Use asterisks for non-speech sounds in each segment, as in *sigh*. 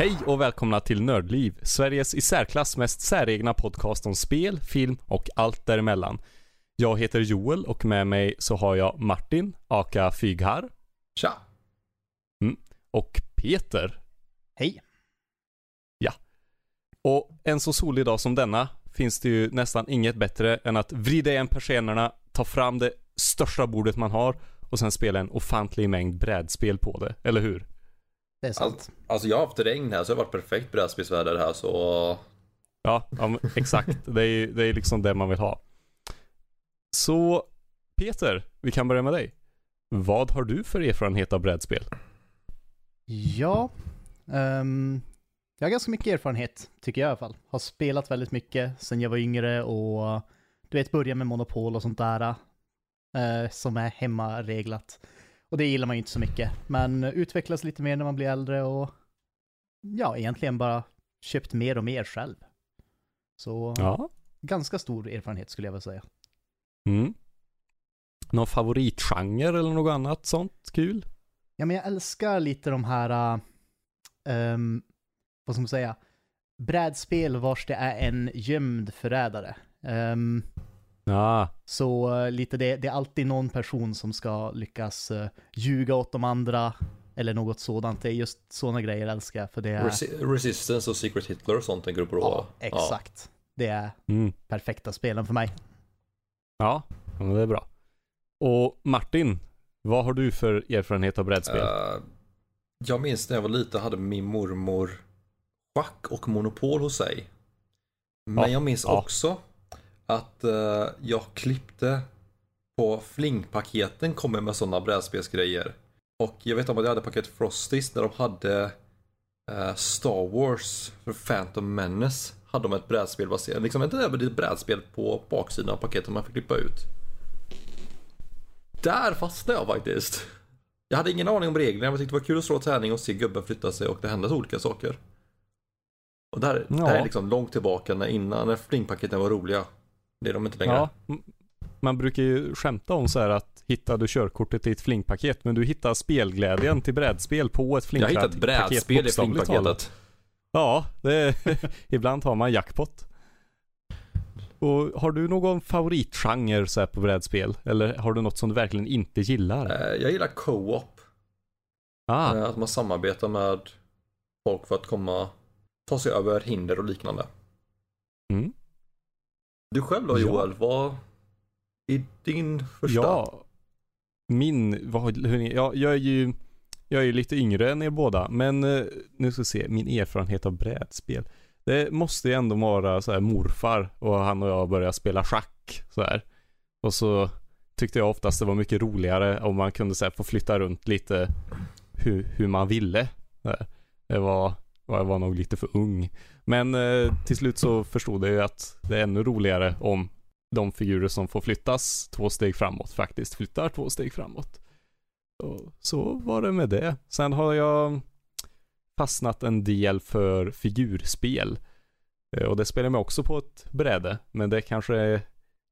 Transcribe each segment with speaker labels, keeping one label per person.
Speaker 1: Hej och välkomna till Nördliv, Sveriges i särklass mest säregna podcast om spel, film och allt däremellan. Jag heter Joel och med mig så har jag Martin, aka Fyghar,
Speaker 2: Tja!
Speaker 1: och Peter.
Speaker 3: Hej.
Speaker 1: Och en så solig dag som denna finns det ju nästan inget bättre än att vrida igen persiennerna, ta fram det största bordet man har och sen spela en ofantlig mängd brädspel på det, eller hur?
Speaker 3: Det är sant.
Speaker 2: Allt, alltså jag har haft regn här så det har varit perfekt brädspelsväder här så...
Speaker 1: Ja, ja exakt. Det är det är liksom det man vill ha. Så Peter, vi kan börja med dig. Vad har du för erfarenhet av brädspel?
Speaker 3: Ja, ehm, jag har ganska mycket erfarenhet, tycker jag i alla fall. Har spelat väldigt mycket sedan jag var yngre och du vet, börja med Monopol och sånt där. eh, som är hemmareglat. Och det gillar man ju inte så mycket. Men utvecklas lite mer när man blir äldre och ja, egentligen bara köpt mer och mer själv. Så
Speaker 1: Ja.
Speaker 3: ganska stor erfarenhet skulle jag vilja säga.
Speaker 1: Mm. Någon favoritgenre eller något annat sånt kul?
Speaker 3: Ja, men jag älskar lite de här, um, vad ska man säga, brädspel vars det är en gömd förrädare. Ehm,
Speaker 1: Ja,
Speaker 3: så eh, lite det, det är alltid någon person som ska lyckas uh, ljuga åt de andra, eller något sådant. Det är just sådana grejer jag älskar, för det är...
Speaker 2: Resi- Resistance och Secret Hitler och sånt tänker du på då?
Speaker 3: ja, exakt. Det är
Speaker 1: mm.
Speaker 3: perfekta spelen för mig.
Speaker 1: ja, ja, men det är bra. Och Martin, vad har du för erfarenhet av
Speaker 2: Ja.
Speaker 1: brädspel?
Speaker 2: Eh, jag minns när jag var liten hade min mormor schack och monopol hos sig. Men
Speaker 1: Ja,
Speaker 2: jag minns
Speaker 1: ja.
Speaker 2: också att eh, jag klippte på flingpaketen kommer med sådana brädspelsgrejer. Och jag vet om att jag hade paket Frosties där de hade eh, Star Wars för Phantom Menace. Hade de ett brädspel baserat, liksom ett litet brädspel på baksidan av paketet man fick klippa ut. Där fastnade jag faktiskt. Jag hade ingen aning om reglerna, men jag tyckte det var kul att slå tärning och se gubben flytta sig och det hände olika saker. Och där,
Speaker 1: Ja.
Speaker 2: där är liksom långt tillbaka när innan, när flingpaketen var roliga. Det är de inte längre.
Speaker 1: Ja, man brukar ju skämta om så här att hittar du körkortet i ett flingpaket, men du hittar spelglädjen till brädspel på ett
Speaker 2: jag
Speaker 1: flingpaket.
Speaker 2: hittade ett brädspel i flingpaketet.
Speaker 1: Ja, det *laughs* ibland har man jackpot. Och har du någon favoritgenre så här på brädspel? Eller har du något som du verkligen inte gillar?
Speaker 2: Eh, Jag gillar co-op.
Speaker 1: Ah,
Speaker 2: Eh, Att man samarbetar med folk för att komma, ta sig över hinder och liknande.
Speaker 1: mm.
Speaker 2: Du själv då
Speaker 1: Ja.
Speaker 2: Joel, vad är din första?
Speaker 1: Ja. Min, vad, hörni, ja, jag är ju jag är ju lite yngre än er båda, men eh, nu ska vi se, min erfarenhet av brädspel. Det måste ju ändå vara så här morfar och han och jag började spela schack så här. Och så tyckte jag oftast det var mycket roligare om man kunde så här, få flytta runt lite hur, hur man ville. Det var, jag var nog lite för ung. Men eh, till slut så förstod jag ju att det är ännu roligare om de figurer som får flyttas två steg framåt faktiskt flyttar två steg framåt. Och så var det med det. Sen har jag fastnat en del för figurspel. Eh, Och det spelar mig också på ett bräde. Men det kanske är,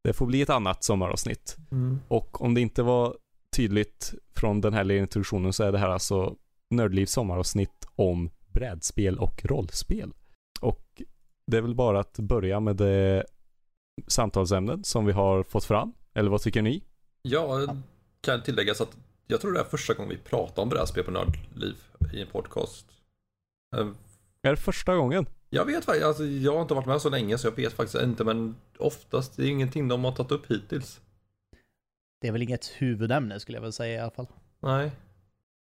Speaker 1: det får bli ett annat sommaravsnitt.
Speaker 2: Mm.
Speaker 1: Och om det inte var tydligt från den här lilla introduktionen så är det här alltså Nördlivs sommaravsnitt om brädspel och rollspel. Och det är väl bara att börja med det samtalsämnet som vi har fått fram. Eller vad tycker ni?
Speaker 2: Ja, kan tilläggas att jag tror det är första gången vi pratar om brädspel på Nördliv i en podcast. Eh,
Speaker 1: Är det första gången?
Speaker 2: Jag vet faktiskt, alltså, jag har inte varit med så länge så jag vet faktiskt inte men oftast det är ingenting de har tagit upp hittills.
Speaker 3: Det är väl inget huvudämne skulle jag väl säga i alla fall.
Speaker 2: Nej.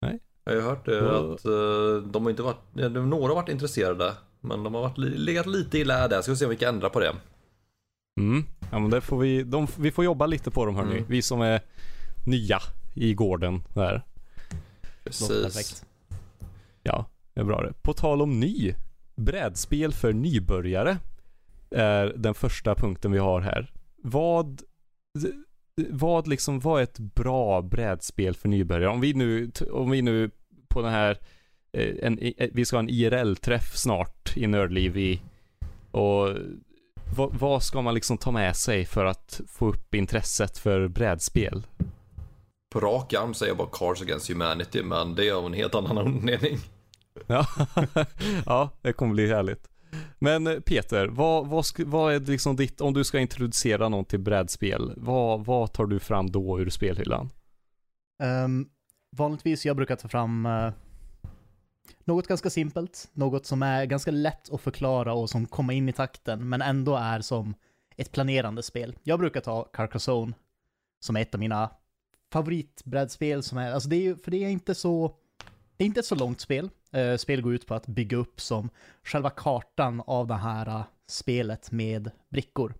Speaker 1: Nej.
Speaker 2: Jag har hört det att eh, de har inte varit, några har varit intresserade men de har varit, legat lite i lä där. Ska vi se om vi kan ändra på det.
Speaker 1: Mm. Ja men det får vi, de, vi får jobba lite på dem hörni.
Speaker 2: Mm.
Speaker 1: Vi som är nya i gården där.
Speaker 2: Precis.
Speaker 3: perfekt.
Speaker 1: Ja, det är bra det. På tal om ny. Brädspel för nybörjare är den första punkten vi har här. Vad vad liksom, vad är ett bra brädspel för nybörjare? Om vi nu, om vi nu på den här, eh, en, eh, vi ska ha en IRL-träff snart i Nördliv i, och vad, vad ska man liksom ta med sig för att få upp intresset för brädspel?
Speaker 2: På rak arm säger jag bara Cars Against Humanity men det är av en helt annan *laughs* anledning.
Speaker 1: Ja, *laughs* ja det kommer bli härligt. Men eh, Peter, vad, vad, vad är liksom ditt, om du ska introducera någon till brädspel, vad, vad tar du fram då ur spelhyllan?
Speaker 3: Ehm, vanligtvis jag brukar ta fram eh, något ganska simpelt, något som är ganska lätt att förklara och som kommer in i takten, men ändå är som ett planerande spel. Jag brukar ta Carcassonne som är ett av mina favoritbrädspel som är, alltså det är ju, för det är inte så, det är inte ett så långt spel. Uh, spel går ut på att bygga upp som själva kartan av det här eh, spelet med brickor.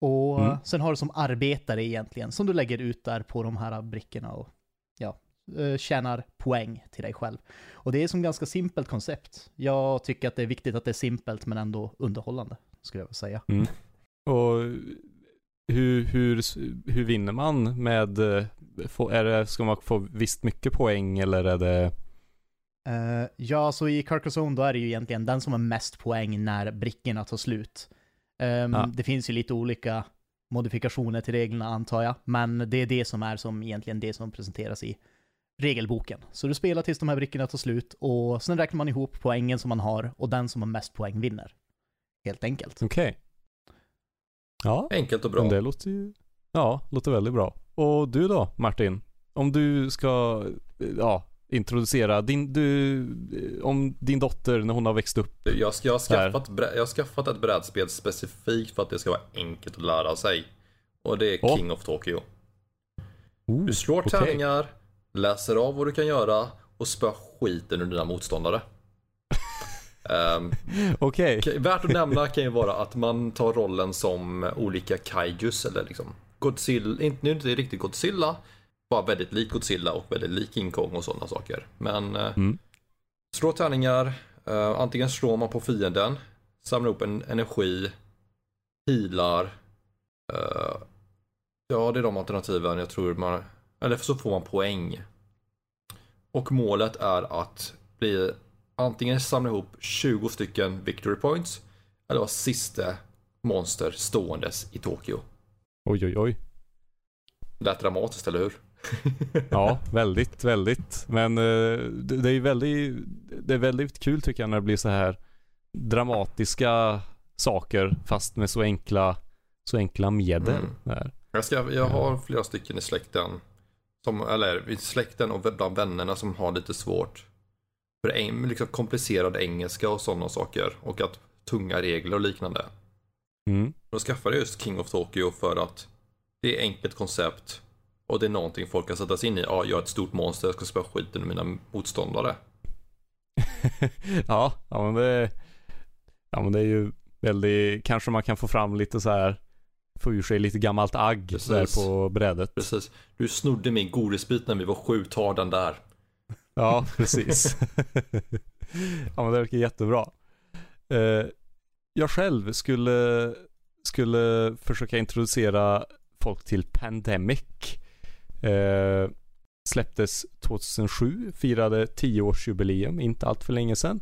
Speaker 3: Och
Speaker 1: Mm.
Speaker 3: sen har du som arbetare egentligen, som du lägger ut där på de här brickorna och eh, tjänar poäng till dig själv. Och det är som ganska simpelt koncept. Jag tycker att det är viktigt att det är simpelt men ändå underhållande, skulle jag vilja säga.
Speaker 1: Och hur, hur, hur vinner man med, eh, är det, ska man få visst mycket poäng eller är det,
Speaker 3: Eh, ja, så i Carcassonne då är det ju egentligen den som har mest poäng när brickorna tar slut. Ehm,
Speaker 1: Ja.
Speaker 3: Det finns ju lite olika modifikationer till reglerna antar jag, men det är det som är som egentligen det som presenteras i regelboken. Så du spelar tills de här brickorna tar slut och sen räknar man ihop poängen som man har och den som har mest poäng vinner. Helt enkelt.
Speaker 1: okej. Ja,
Speaker 2: Enkelt och bra.
Speaker 1: det låter ju, ja, låter väldigt bra. Och du då Martin? Om du ska, eh, ja, introducera din, du, eh, om din dotter när hon har växt upp.
Speaker 2: Jag, ska, jag, har skaffat, brä- jag har skaffat ett brädspel specifikt för att det ska vara enkelt att lära sig. Och det är. King of Tokyo.
Speaker 1: Oh,
Speaker 2: Du slår
Speaker 1: okej.
Speaker 2: tärningar, läser av vad du kan göra och spör skiten ur dina motståndare. *laughs* Ehm,
Speaker 1: Okej.
Speaker 2: Okej, Värt att nämna kan ju vara att man tar rollen som olika kaijus eller liksom Godzilla, inte, nu är det inte riktigt Godzilla, bara väldigt lik Godzilla och väldigt lik King Kong och sådana saker. Men eh,
Speaker 1: Mm.
Speaker 2: slå tärningar, eh, antingen slår man på fienden, samlar upp en energi, healar, eh, ja det är de alternativen jag tror man, eller så får man poäng. Och målet är att bli antingen samla ihop 20 stycken victory points eller vara sista monster ståendes i Tokyo.
Speaker 1: Oj, oj, oj.
Speaker 2: Lät dramatiskt, eller hur? *laughs*
Speaker 1: Ja, väldigt, väldigt. Men eh, det, är väldigt, det är väldigt kul tycker jag när det blir så här dramatiska saker fast med så enkla, så enkla medel.
Speaker 2: Mm. Jag, ska, jag har flera stycken i släkten, som, eller i släkten och bland vännerna som har lite svårt för eng- liksom komplicerad engelska och sådana saker och att tunga regler och liknande.
Speaker 1: Mm.
Speaker 2: Då skaffade jag just King of Tokyo för att det är enkelt koncept och det är någonting folk kan sätta sig in i. Ja, jag är ett stort monster, jag ska spöa skiten ur mina motståndare. *laughs*
Speaker 1: ja, ja men det, ja men det är ju väldigt, kanske man kan få fram lite så här få ur sig lite gammalt agg
Speaker 2: Precis.
Speaker 1: där på brädet.
Speaker 2: Precis. Du snodde min godisbit när vi var sju, ta den där.
Speaker 1: Ja, *laughs* precis. ja men det verkar jättebra. Eh, jag själv skulle, skulle försöka introducera folk till Pandemic. Eh, släpptes 2007, firade 10-årsjubileum, inte allt för länge sedan.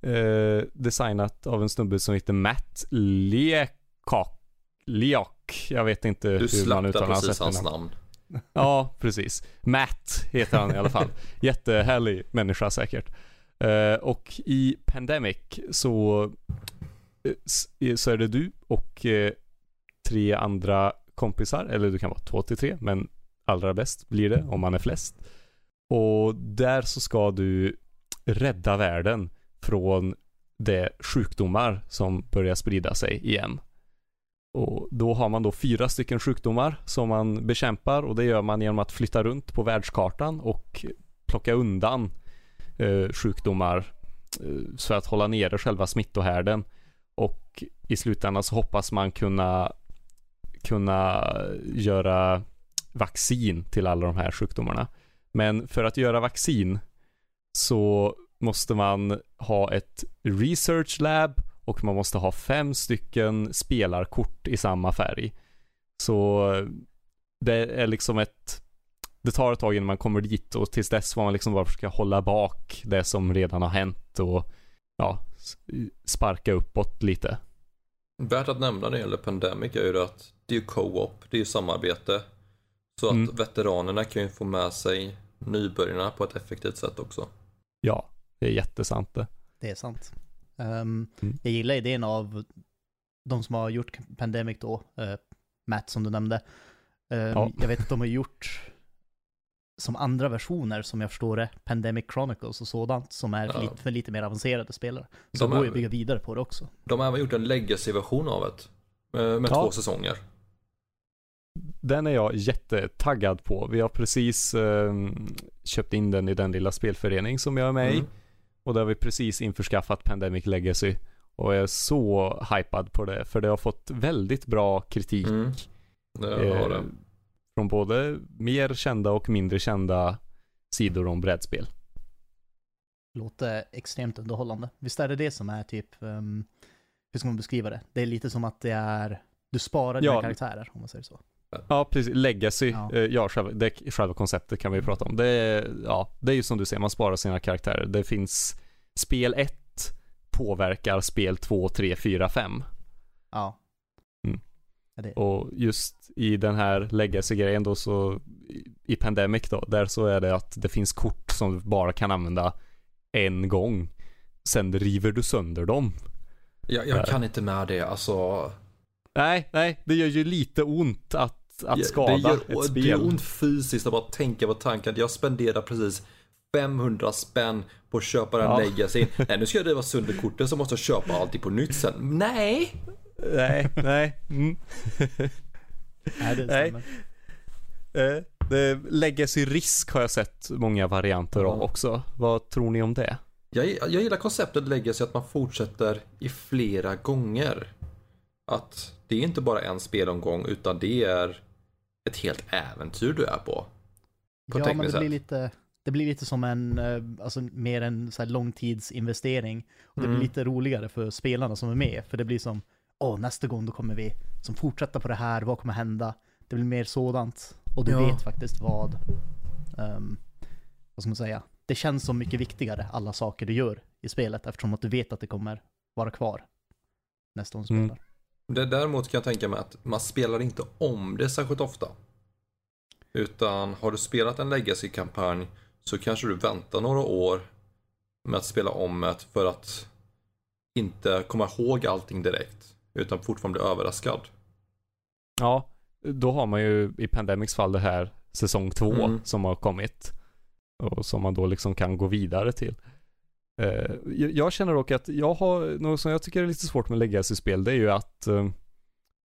Speaker 1: Eh, designat av en snubbe som heter Matt Leacock. Leak. Jag vet inte
Speaker 2: Du
Speaker 1: hur man uttalar hans
Speaker 2: precis hans namn.
Speaker 1: Ja, precis. Matt heter han i alla fall. *laughs* Jättehärlig människa säkert. Eh, och i Pandemic så, eh, s- så är det du och eh, tre andra kompisar, eller du kan vara två till tre, men allra bäst blir det om man är flest. Och där så ska du rädda världen från de sjukdomar som börjar sprida sig igen. Och då har man då fyra stycken sjukdomar som man bekämpar och det gör man genom att flytta runt på världskartan och plocka undan eh, sjukdomar eh, för att hålla nere själva smittohärden. Och i slutändan så hoppas man kunna kunna göra vaccin till alla de här sjukdomarna. Men för att göra vaccin så måste man ha ett research lab och man måste ha fem stycken spelarkort i samma färg. Så det är liksom ett det tar ett tag innan man kommer dit och tills dess får man liksom bara försöka hålla bak det som redan har hänt och ja, sparka uppåt lite.
Speaker 2: Värt att nämna när det gäller Pandemic är ju det att det är ju co-op, det är ju samarbete. Så att
Speaker 1: Mm.
Speaker 2: veteranerna kan ju få med sig nybörjarna på ett effektivt sätt också.
Speaker 1: Ja, Det är jättesant det.
Speaker 3: Det är sant. Um,
Speaker 1: Mm.
Speaker 3: Jag gillar idén av de som har gjort Pandemic då, eh, Matt som du nämnde. Um,
Speaker 1: Ja.
Speaker 3: Jag vet att de har gjort som andra versioner, som jag förstår det, Pandemic Chronicles och sådant, som är
Speaker 2: Ja.
Speaker 3: lite, för lite mer avancerade spelare. Så
Speaker 2: De
Speaker 3: går ju att bygga vidare på det också.
Speaker 2: De har även gjort en legacy-version av det. eh, Med
Speaker 1: Ja.
Speaker 2: två säsonger.
Speaker 1: Den är jag jättetaggad på. Vi har precis eh, köpt in den i den lilla spelförening som jag är med i. Och där har vi precis införskaffat Pandemic Legacy. Och jag är så hypad på det. För det har fått väldigt bra kritik.
Speaker 2: Mm. Det
Speaker 1: eh,
Speaker 2: har det.
Speaker 1: Från både mer kända och mindre kända sidor om brädspel.
Speaker 3: Låter extremt underhållande. Visst är det det som är typ, um, hur ska man beskriva det? Det är lite som att det är, du sparar dina
Speaker 1: Ja.
Speaker 3: karaktärer, om man säger så.
Speaker 1: Ja, precis. Legacy.
Speaker 3: Ja.
Speaker 1: Ja, ja själva, det, själva konceptet kan vi prata om. Det är, ja, det är ju som du säger, man sparar sina karaktärer. Det finns spel 1 påverkar spel 2, 3, 4, 5.
Speaker 3: Ja.
Speaker 1: Mm.
Speaker 3: Ja, det.
Speaker 1: Och just i den här legacy-grejen då så i- i Pandemic då, där så är det att det finns kort som du bara kan använda en gång. Sen river du sönder dem.
Speaker 2: Jag, jag kan inte med det, alltså.
Speaker 1: Nej, nej, det gör ju lite ont att, att
Speaker 2: Ja,
Speaker 1: skada
Speaker 2: det gör,
Speaker 1: ett spel.
Speaker 2: Det gör ont fysiskt att bara tänka på tanken. Jag spenderar precis 500 spänn på att köpa den
Speaker 1: Ja.
Speaker 2: legacy. Nej, nu ska jag riva sönder kortet så måste jag köpa allting på nytt sen. Nej!
Speaker 1: Nej, nej. Mm. *laughs*
Speaker 3: Nej, det
Speaker 1: Nej.
Speaker 3: stämmer.
Speaker 1: Eh, det, legacy risk har jag sett många varianter av också. Vad tror ni om det?
Speaker 2: Jag, jag gillar konceptet legacy att man fortsätter i flera gånger. Att det är inte bara en spelomgång utan det är ett helt äventyr du är på. På
Speaker 3: Ja, men det blir lite, det blir lite som en, eh, alltså mer en så här långtidsinvestering. Och det
Speaker 2: Mm.
Speaker 3: blir lite roligare för spelarna som är med, för det blir som, åh, nästa gång då kommer vi som fortsätta på det här, vad kommer hända? Det blir mer sådant. Och du
Speaker 2: Ja.
Speaker 3: vet faktiskt vad, ehm, vad ska man säga? Det känns som mycket viktigare, alla saker du gör i spelet, eftersom att du vet att det kommer vara kvar nästa gång du
Speaker 1: Mm.
Speaker 2: Det, däremot kan jag tänka mig att man spelar inte om det särskilt ofta. Utan har du spelat en legacy-kampanj så kanske du väntar några år med att spela om det för att inte komma ihåg allting direkt. Utan fortfarande bli överraskad.
Speaker 1: Ja, då har man ju i Pandemics fall det här säsong två
Speaker 2: Mm.
Speaker 1: som har kommit. Och som man då liksom kan gå vidare till. Eh, jag, känner dock att jag har, något som jag tycker är lite svårt med legacy-spel, det är ju att eh,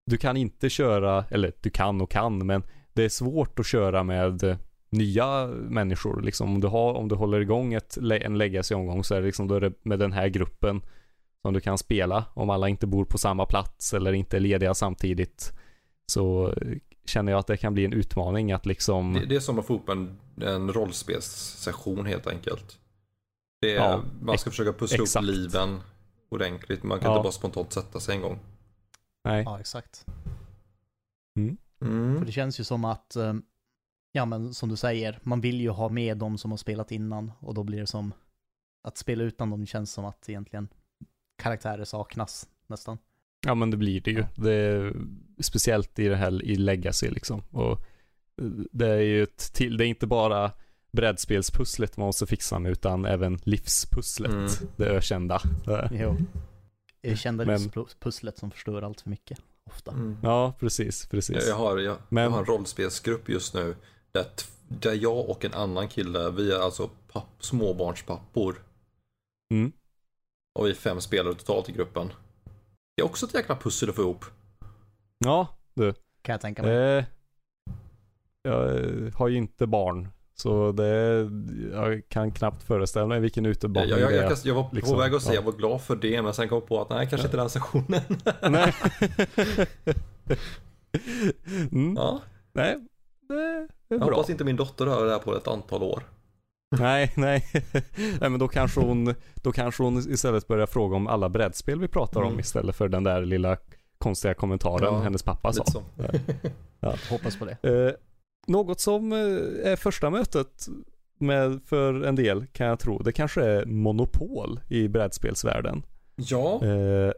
Speaker 1: du kan inte köra, eller du kan och kan, men det är svårt att köra med nya människor. Liksom om du, har, om du håller igång ett, en legacy-omgång så är det liksom då är det med den här gruppen som du kan spela. Om alla inte bor på samma plats eller inte är lediga samtidigt så känner jag att det kan bli en utmaning att liksom
Speaker 2: Det, det är som att få upp en, en rollspelssession helt enkelt. Det är,
Speaker 1: Ja,
Speaker 2: man ska försöka pussla
Speaker 1: exakt.
Speaker 2: upp liven ordentligt. Man kan
Speaker 1: Ja.
Speaker 2: inte bara spontant sätta sig en gång.
Speaker 1: Nej.
Speaker 3: Ja, exakt.
Speaker 2: Mm.
Speaker 3: För det känns ju som att, eh, ja men som du säger, man vill ju ha med de som har spelat innan och då blir det som att spela utan dem känns som att egentligen karaktärer saknas nästan.
Speaker 1: Ja men det blir det ju. Det är, speciellt i det här i Legacy liksom. Och eh, det är ju ett till, det är inte bara brädspelspusslet man måste fixa med utan även livspusslet.
Speaker 2: Mm.
Speaker 1: Det ökända.
Speaker 3: Jo. Det är kända
Speaker 1: Men-
Speaker 3: livspusslet som förstör allt för mycket, ofta.
Speaker 2: Mm.
Speaker 1: Ja, precis, precis.
Speaker 2: Jag, jag, har, jag,
Speaker 1: Men-
Speaker 2: jag har en rollspelsgrupp just nu. Där, där jag och en annan kille, vi är alltså papp, småbarnspappor.
Speaker 1: Mm.
Speaker 2: Och vi är fem spelare totalt i gruppen. Det är också ett jäkla pussel att få ihop.
Speaker 1: Ja, du.
Speaker 3: Kan jag tänka mig.
Speaker 1: Eh, jag har ju inte barn. Så det, jag kan knappt föreställa mig vilken
Speaker 2: Jag,
Speaker 1: utebaning
Speaker 2: jag, jag,
Speaker 1: är.
Speaker 2: jag, jag var
Speaker 1: liksom,
Speaker 2: på väg att säga
Speaker 1: ja.
Speaker 2: jag var glad för det, men sen kom jag på att nej, kanske
Speaker 1: Ja.
Speaker 2: inte den sessionen. *laughs*
Speaker 1: Nej. *laughs* mm.
Speaker 2: ja,
Speaker 1: Nej, det är
Speaker 2: jag
Speaker 1: bra.
Speaker 2: hoppas inte min dotter hör det här på ett antal år.
Speaker 1: Nej, nej. *laughs* nej men då kanske, hon, då kanske hon istället börjar fråga om alla brädspel vi pratar om
Speaker 2: Mm.
Speaker 1: istället för den där lilla konstiga kommentaren
Speaker 2: Ja,
Speaker 1: hennes pappa sa.
Speaker 2: Så.
Speaker 3: Hoppas på det.
Speaker 1: Något som eh, är första mötet med, för en del kan jag tro, det kanske är monopol i brädspelsvärlden.
Speaker 2: Ja,
Speaker 1: Eh,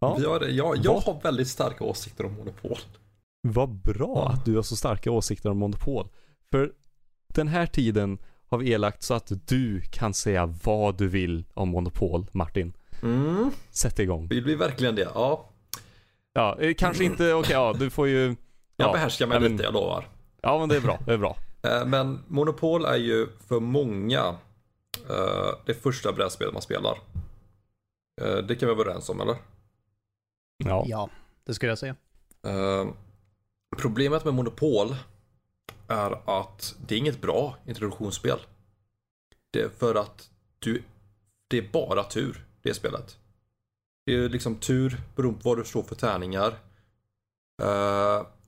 Speaker 1: ja,
Speaker 2: vi har, jag, jag har väldigt starka åsikter om monopol.
Speaker 1: vad bra
Speaker 2: Ja.
Speaker 1: att du har så starka åsikter om monopol. För den här tiden har vi elagt så att du kan säga vad du vill om Monopol, Martin.
Speaker 2: Mm,
Speaker 1: Sätt igång.
Speaker 2: det blir verkligen det. Ja,
Speaker 1: Ja, eh, kanske inte, okej, ja, du får ju...
Speaker 2: jag
Speaker 1: Ja,
Speaker 2: behärskar mig
Speaker 1: men-
Speaker 2: lite, jag lovar.
Speaker 1: Ja, men det är bra, det är bra.
Speaker 2: Eh, Men Monopol är ju för många eh, det första brädspelet man spelar. Eh, Det kan vi vara överens om, eller?
Speaker 1: Ja.
Speaker 3: Ja, det skulle jag säga.
Speaker 2: Problemet med Monopol är att det är inget bra introduktionsspel. Det är för att du, det är bara tur, det spelet. Det är liksom tur beroende på vad du slår för tärningar.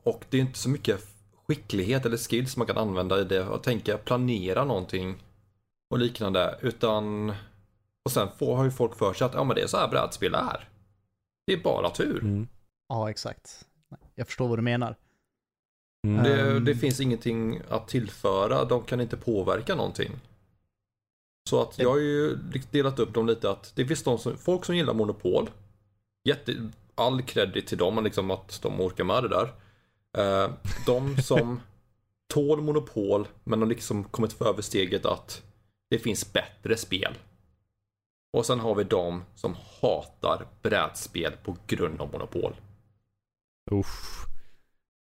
Speaker 2: Och det är inte så mycket skicklighet eller skills man kan använda i det och tänka planera någonting och liknande. Utan och sen får, har ju folk för sig att ja, men det är så här brädspel är. Det är bara tur.
Speaker 1: Mm.
Speaker 3: Ja, exakt. Jag förstår vad du menar.
Speaker 1: Mm.
Speaker 2: Det,
Speaker 3: Ehm.
Speaker 2: det finns ingenting att tillföra, de kan inte påverka någonting. Så att jag har ju delat upp dem lite att det finns de som, folk som gillar monopol. Jätte, all credit till dem, liksom att de orkar med det där. Eh, de som tål monopol men har liksom kommit för över steget att det finns bättre spel. Och sen har vi de som hatar brädspel på grund av monopol.
Speaker 1: Usch.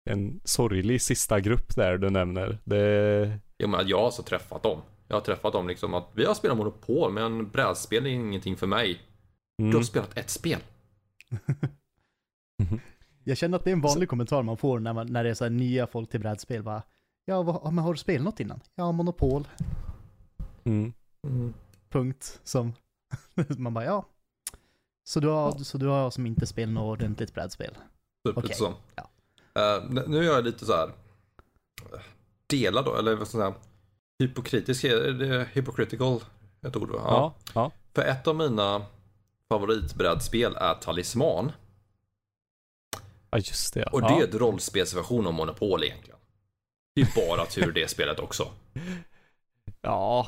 Speaker 1: En sorglig sista grupp där du nämner. Det...
Speaker 2: Jag menar, jag har alltså träffat dem. Jag har träffat dem liksom att vi har spelat Monopol men brädspel är ingenting för mig. Du
Speaker 1: Mm.
Speaker 2: har spelat ett spel. *laughs* *laughs*
Speaker 3: Jag känner att det är en vanlig kommentar man får när, man, när det är så här nya folk till brädspel. Bara, ja, vad, ja, men har du spelat något innan? Ja, Monopol.
Speaker 1: Mm.
Speaker 3: Punkt. Som *laughs* man bara, ja. Så du har, så du har som inte spelat något ordentligt brädspel?
Speaker 2: Typ
Speaker 3: Okej,
Speaker 2: lite så.
Speaker 3: ja.
Speaker 2: Eh, nu är jag lite så här eh, delad då, eller vad ska jag säga, hypokritisk, är det hypocritical ett ord va?
Speaker 1: Ja. ja.
Speaker 2: För ett av mina favoritbrädspel är Talisman.
Speaker 1: Ja, just det.
Speaker 2: Och det
Speaker 1: ja.
Speaker 2: är ett rollspelsversion av Monopol egentligen. Det är bara tur det spelet också. *laughs*
Speaker 1: Ja.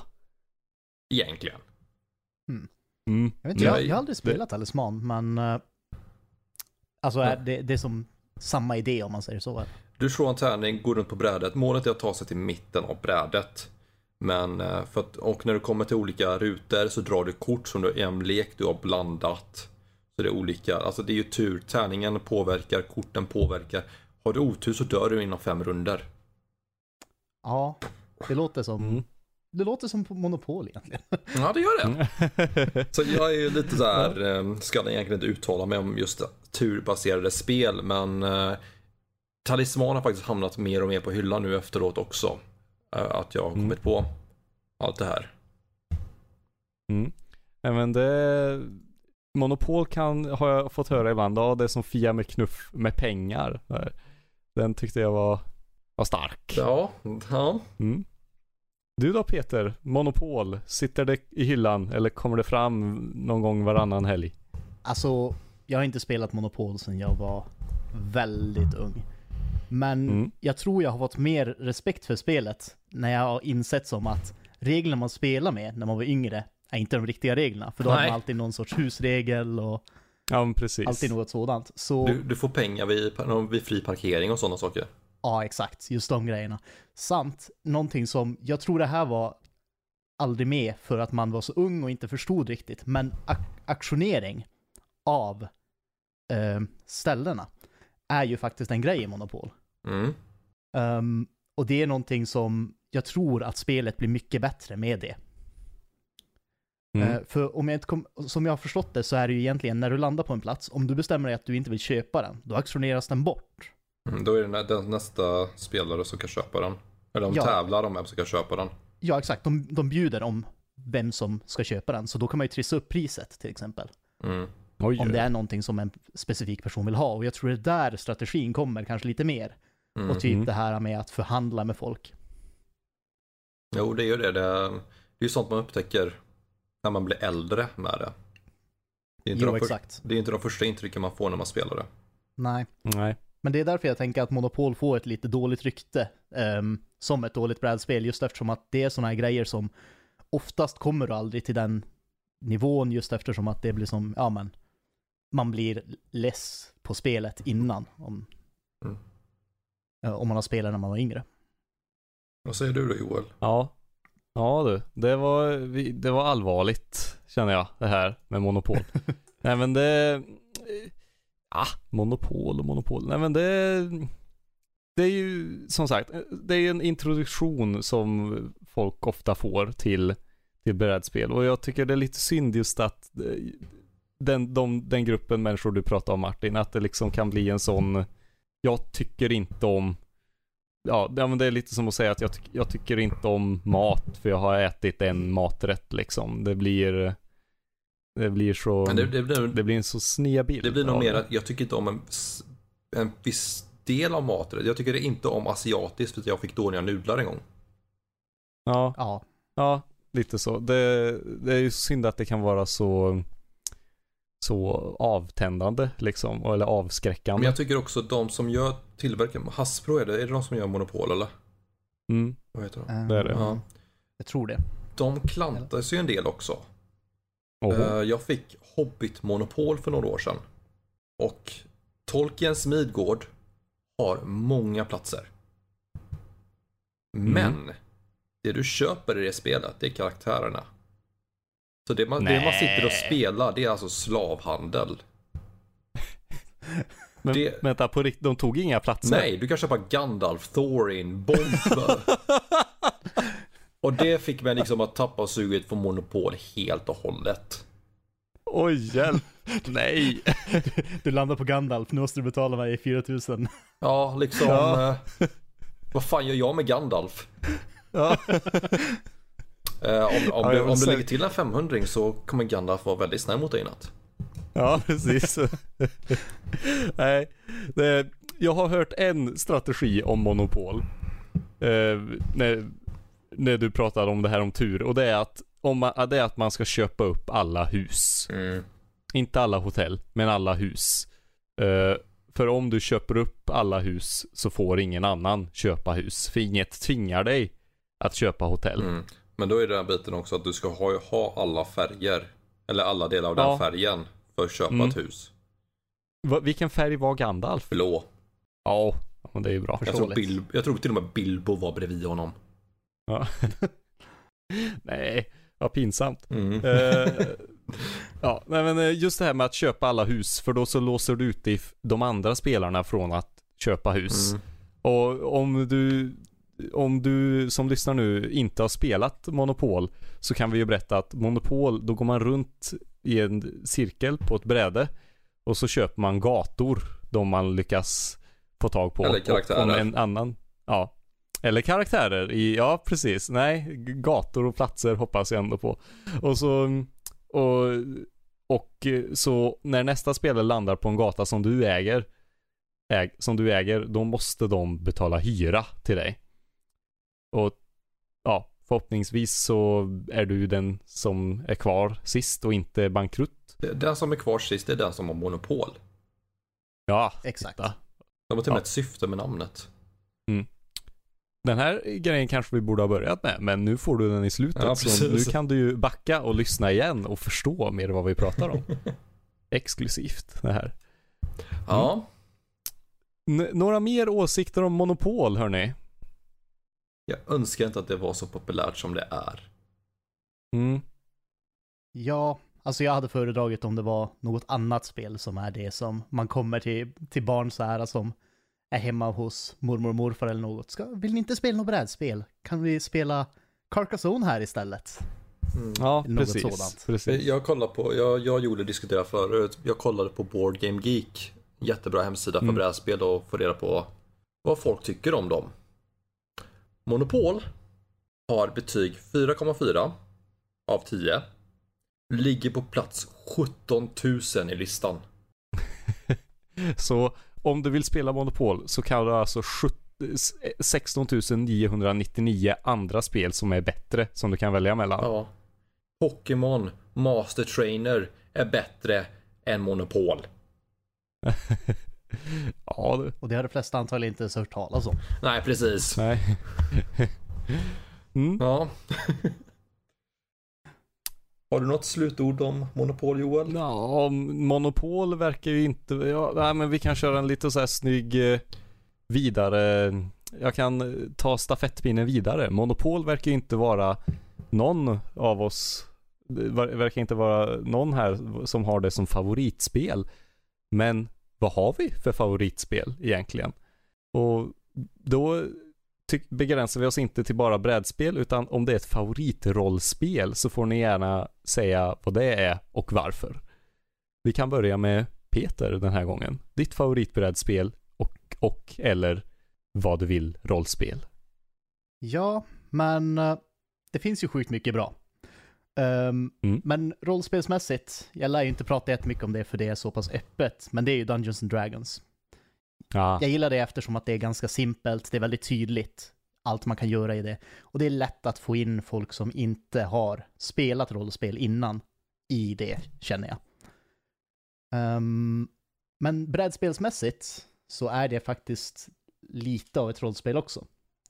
Speaker 2: Egentligen.
Speaker 1: Mm.
Speaker 3: Jag, vet inte,
Speaker 2: Ja,
Speaker 3: jag, jag har aldrig spelat Talisman, men... eh, alltså, är det, det är som samma idé om man säger så.
Speaker 2: Du slår en tärning, går runt på brädet. Målet är att ta sig till mitten av brädet. Men eh, för att, och när du kommer till olika rutor så drar du kort som du är en lek du har blandat. Det olika, alltså det är ju tur. Tärningen påverkar, korten påverkar. Har du otur så dör du inom fem runder.
Speaker 3: Ja, det låter som...
Speaker 1: Mm.
Speaker 3: Det låter som Monopol egentligen.
Speaker 2: Ja, det gör det.
Speaker 1: Mm. *laughs*
Speaker 2: Så jag är ju lite så här, eh, ska egentligen inte uttala mig om just turbaserade spel, men eh, Talisman har faktiskt hamnat mer och mer på hyllan nu efteråt också. Eh, att jag har
Speaker 1: Mm.
Speaker 2: kommit på allt det här.
Speaker 1: Mm. Men det... Monopol kan, har jag fått höra ibland, ja det är som Fia med knuff med pengar. Den tyckte jag var, var stark.
Speaker 2: Ja, ja.
Speaker 1: Mm. Du då Peter, Monopol, sitter det i hyllan eller kommer det fram någon gång varannan helg?
Speaker 3: Alltså, jag har inte spelat Monopol sedan jag var väldigt ung. Men
Speaker 1: Mm.
Speaker 3: jag tror jag har fått mer respekt för spelet när jag har insett som att reglerna man spelar med när man var yngre är inte de riktiga reglerna. För då har
Speaker 2: Nej.
Speaker 3: man alltid någon sorts husregel och
Speaker 1: Ja precis.
Speaker 3: alltid något sådant. Så
Speaker 2: Du, du får pengar vid, vid fri parkering och sådana saker.
Speaker 3: ja, exakt, just de grejerna. Samt någonting som, jag tror det här var aldrig med för att man var så ung och inte förstod riktigt, men ak- aktionering av eh, ställena är ju faktiskt en grej i Monopol.
Speaker 2: Mm.
Speaker 3: Ehm, och det är någonting som jag tror att spelet blir mycket bättre med det.
Speaker 1: Mm.
Speaker 3: Eh, för om jag inte kom, som jag har förstått det så är det ju egentligen när du landar på en plats, om du bestämmer dig att du inte vill köpa den, då aktioneras den bort.
Speaker 2: Mm, Då är det nä- den nästa spelare som kan köpa den. Eller de
Speaker 3: Ja.
Speaker 2: tävlar om vem som kan köpa den.
Speaker 3: Ja, exakt. De, de bjuder om vem som ska köpa den, så då kan man ju trissa upp priset till exempel.
Speaker 2: Mm.
Speaker 1: Oj,
Speaker 3: Om det är någonting som en specifik person vill ha. Och jag tror det är där strategin kommer kanske lite mer.
Speaker 2: Mm.
Speaker 3: Och typ
Speaker 1: Mm.
Speaker 3: det här med att förhandla med folk.
Speaker 2: Jo, det är ju det. Det är, det är ju sånt man upptäcker när man blir äldre med det. Det är, inte
Speaker 3: Jo,
Speaker 2: de för,
Speaker 3: exakt.
Speaker 2: det är inte de första intrycken man får när man spelar det.
Speaker 3: Nej.
Speaker 1: Nej.
Speaker 3: Men det är därför jag tänker att Monopol får ett lite dåligt rykte ehm, som ett dåligt brädspel, just eftersom att det är sådana här grejer som oftast kommer du aldrig till den nivån, just eftersom att det blir som, ja men, man blir less på spelet innan, om,
Speaker 2: Mm.
Speaker 3: eh, om man har spelat när man var yngre.
Speaker 2: Vad säger du då Joel?
Speaker 1: Ja. Ja du, det var, det var allvarligt känner jag det här med monopol. *laughs* Nej men det, ah, monopol och monopol. Nej men det, det är ju som sagt, det är ju en introduktion som folk ofta får till, till brädspel och jag tycker det är lite synd just att eh, den, de, den gruppen människor du pratar om Martin, att det liksom kan bli en sån, jag tycker inte om Ja, det är lite som att säga att jag, tyck- jag tycker inte om mat för jag har ätit en maträtt liksom. Det blir Det blir så
Speaker 2: Men det,
Speaker 1: Det,
Speaker 2: det, blir,
Speaker 1: blir en så sned bild
Speaker 2: det blir nog mer att jag tycker inte om en, en viss del av maten. Jag tycker inte om asiatiskt för att jag fick dåliga nudlar en gång.
Speaker 1: Ja,
Speaker 3: Ja,
Speaker 1: ja, lite så. Det, det är ju synd att det kan vara så så avtändande liksom, eller
Speaker 2: Men
Speaker 1: avskräckande.
Speaker 2: jag tycker också de som gör tillverkar, Hasbro är det, är det de som gör Monopol eller?
Speaker 1: Mm,
Speaker 2: Vad heter de?
Speaker 3: eh,
Speaker 1: det är det.
Speaker 2: Ja.
Speaker 3: jag tror det.
Speaker 2: De klantar sig en del också.
Speaker 1: Oho.
Speaker 2: Eh, Jag fick Hobbit-monopol för några år sedan. Och Tolkiens Midgård har många platser. Men det du köper i det spelet, det är karaktärerna. Så det man, det man sitter och spelar, det är alltså slavhandel. *laughs*
Speaker 1: Men
Speaker 2: det-
Speaker 1: vänta, på riktigt, de tog inga platser?
Speaker 2: Nej, du kan köpa Gandalf, Thorin, Bomber. *laughs* och det fick mig liksom att tappa suget för monopol helt och hållet.
Speaker 1: Oj, hjälp. *laughs* Nej.
Speaker 3: Du landar på Gandalf, nu måste du betala mig 4000.
Speaker 2: Ja, liksom.
Speaker 1: Ja.
Speaker 2: Eh, vad fan gör jag med Gandalf?
Speaker 1: Ja.
Speaker 2: Eh, om om,
Speaker 1: Ja,
Speaker 2: du, om du lägger till en 500 så kommer Gandalf vara väldigt snäll mot dig i natt.
Speaker 1: Ja, precis. *laughs* Nej, det, jag har hört en strategi om monopol. Eh, när, när du pratade om det här om tur och det är att, om man, det är att man ska köpa upp alla hus. Inte alla hotell, men alla hus. Eh, för om du köper upp alla hus så får ingen annan köpa hus. För inget tvingar dig att köpa hotell.
Speaker 2: Mm. Men då är det den biten också att du ska ha, ha alla färger. Eller alla delar av den
Speaker 1: Ja.
Speaker 2: färgen. För att köpa
Speaker 1: Mm.
Speaker 2: ett hus.
Speaker 1: Va, vilken färg var Gandalf?
Speaker 2: Blå.
Speaker 1: Ja, men det är ju bra.
Speaker 2: Jag tror. Bil, jag tror till och med Bilbo var bredvid honom.
Speaker 1: Ja. *laughs* Nej, vad pinsamt.
Speaker 2: Mm.
Speaker 1: Eh, ja, nej, men eh, just det här med att köpa alla hus, för då så låser du if- de andra spelarna från att köpa hus.
Speaker 2: Mm.
Speaker 1: Och om du, om du som lyssnar nu inte har spelat Monopol, så kan vi ju berätta att Monopol, då går man runt i en cirkel på ett bräde och så köper man gator, de man lyckas få tag på.
Speaker 2: Eller karaktärer.
Speaker 1: om en annan, ja. Eller karaktärer i, ja precis, nej, gator och platser hoppas jag ändå på. Och så, och, och så när nästa spelare landar på en gata som du äger, äg, som du äger, då måste de betala hyra till dig. Och ja, förhoppningsvis så är du den som är kvar sist och inte bankrutt.
Speaker 2: Det- Den som är kvar sist är den som har monopol.
Speaker 1: Ja,
Speaker 3: Exakt.
Speaker 1: titta.
Speaker 2: Det var till och med
Speaker 1: Ja.
Speaker 2: ett syfte med namnet.
Speaker 1: Den här grejen kanske vi borde ha börjat med, men nu får du den i slutet.
Speaker 2: Ja,
Speaker 1: så nu kan du ju backa och lyssna igen och förstå mer vad vi pratar om. *laughs* Exklusivt det här.
Speaker 2: Ja,
Speaker 1: N- några mer åsikter om monopol hörni?
Speaker 2: Jag önskar inte att det var så populärt som det är.
Speaker 1: Mm.
Speaker 3: Ja, alltså jag hade föredragit om det var något annat spel som är det som man kommer till, till barn så här som är hemma hos mormor och morfar eller något. Ska, vill ni inte spela något brädspel? Kan vi spela Carcassonne här istället?
Speaker 1: Ja,
Speaker 3: Något
Speaker 1: precis.
Speaker 3: sådant.
Speaker 1: precis.
Speaker 2: Jag kollade på, jag, jag gjorde diskutera förut, jag kollade på Board Game Geek. Jättebra hemsida för
Speaker 1: Mm.
Speaker 2: brädspel och få reda på vad folk tycker om dem. Monopol har betyg 4,4 av 10. Ligger på plats 17 000 i listan. *laughs*
Speaker 1: Så om du vill spela Monopol så kan du alltså 17 16 999 andra spel som är bättre som du kan välja mellan.
Speaker 2: Ja. Pokémon Master Trainer är bättre än Monopol. *laughs*
Speaker 1: ja du.
Speaker 3: Och det har de flesta antagligen inte ens hört talas om.
Speaker 2: Nej, precis.
Speaker 1: Nej. mm.
Speaker 2: Ja. Har du något slutord om Monopol Joel?
Speaker 1: Ja, Monopol verkar ju inte... Ja, nej, men vi kan köra en lite så här snygg eh, vidare jag kan eh, ta stafettpinnen vidare. Monopol verkar ju inte vara någon av oss, verkar inte vara någon här som har det som favoritspel. Men vad har vi för favoritspel egentligen? Och då begränsar vi oss inte till bara brädspel utan om det är ett favoritrollspel så får ni gärna säga vad det är och varför. Vi kan börja med Peter den här gången. Ditt favoritbrädspel och, och eller vad du vill rollspel.
Speaker 3: Ja, men eh, det finns ju sjukt mycket bra. Ehm,
Speaker 1: Mm.
Speaker 3: Men rollspelsmässigt, jag lär ju inte prata jättemycket om det för det är så pass öppet, men det är ju Dungeons and Dragons.
Speaker 1: Ja,
Speaker 3: Jag gillar det eftersom att det är ganska simpelt, det är väldigt tydligt allt man kan göra i det. Och det är lätt att få in folk som inte har spelat rollspel innan i det, känner jag. Ehm, men brädspelsmässigt så är det faktiskt lite av ett rollspel också.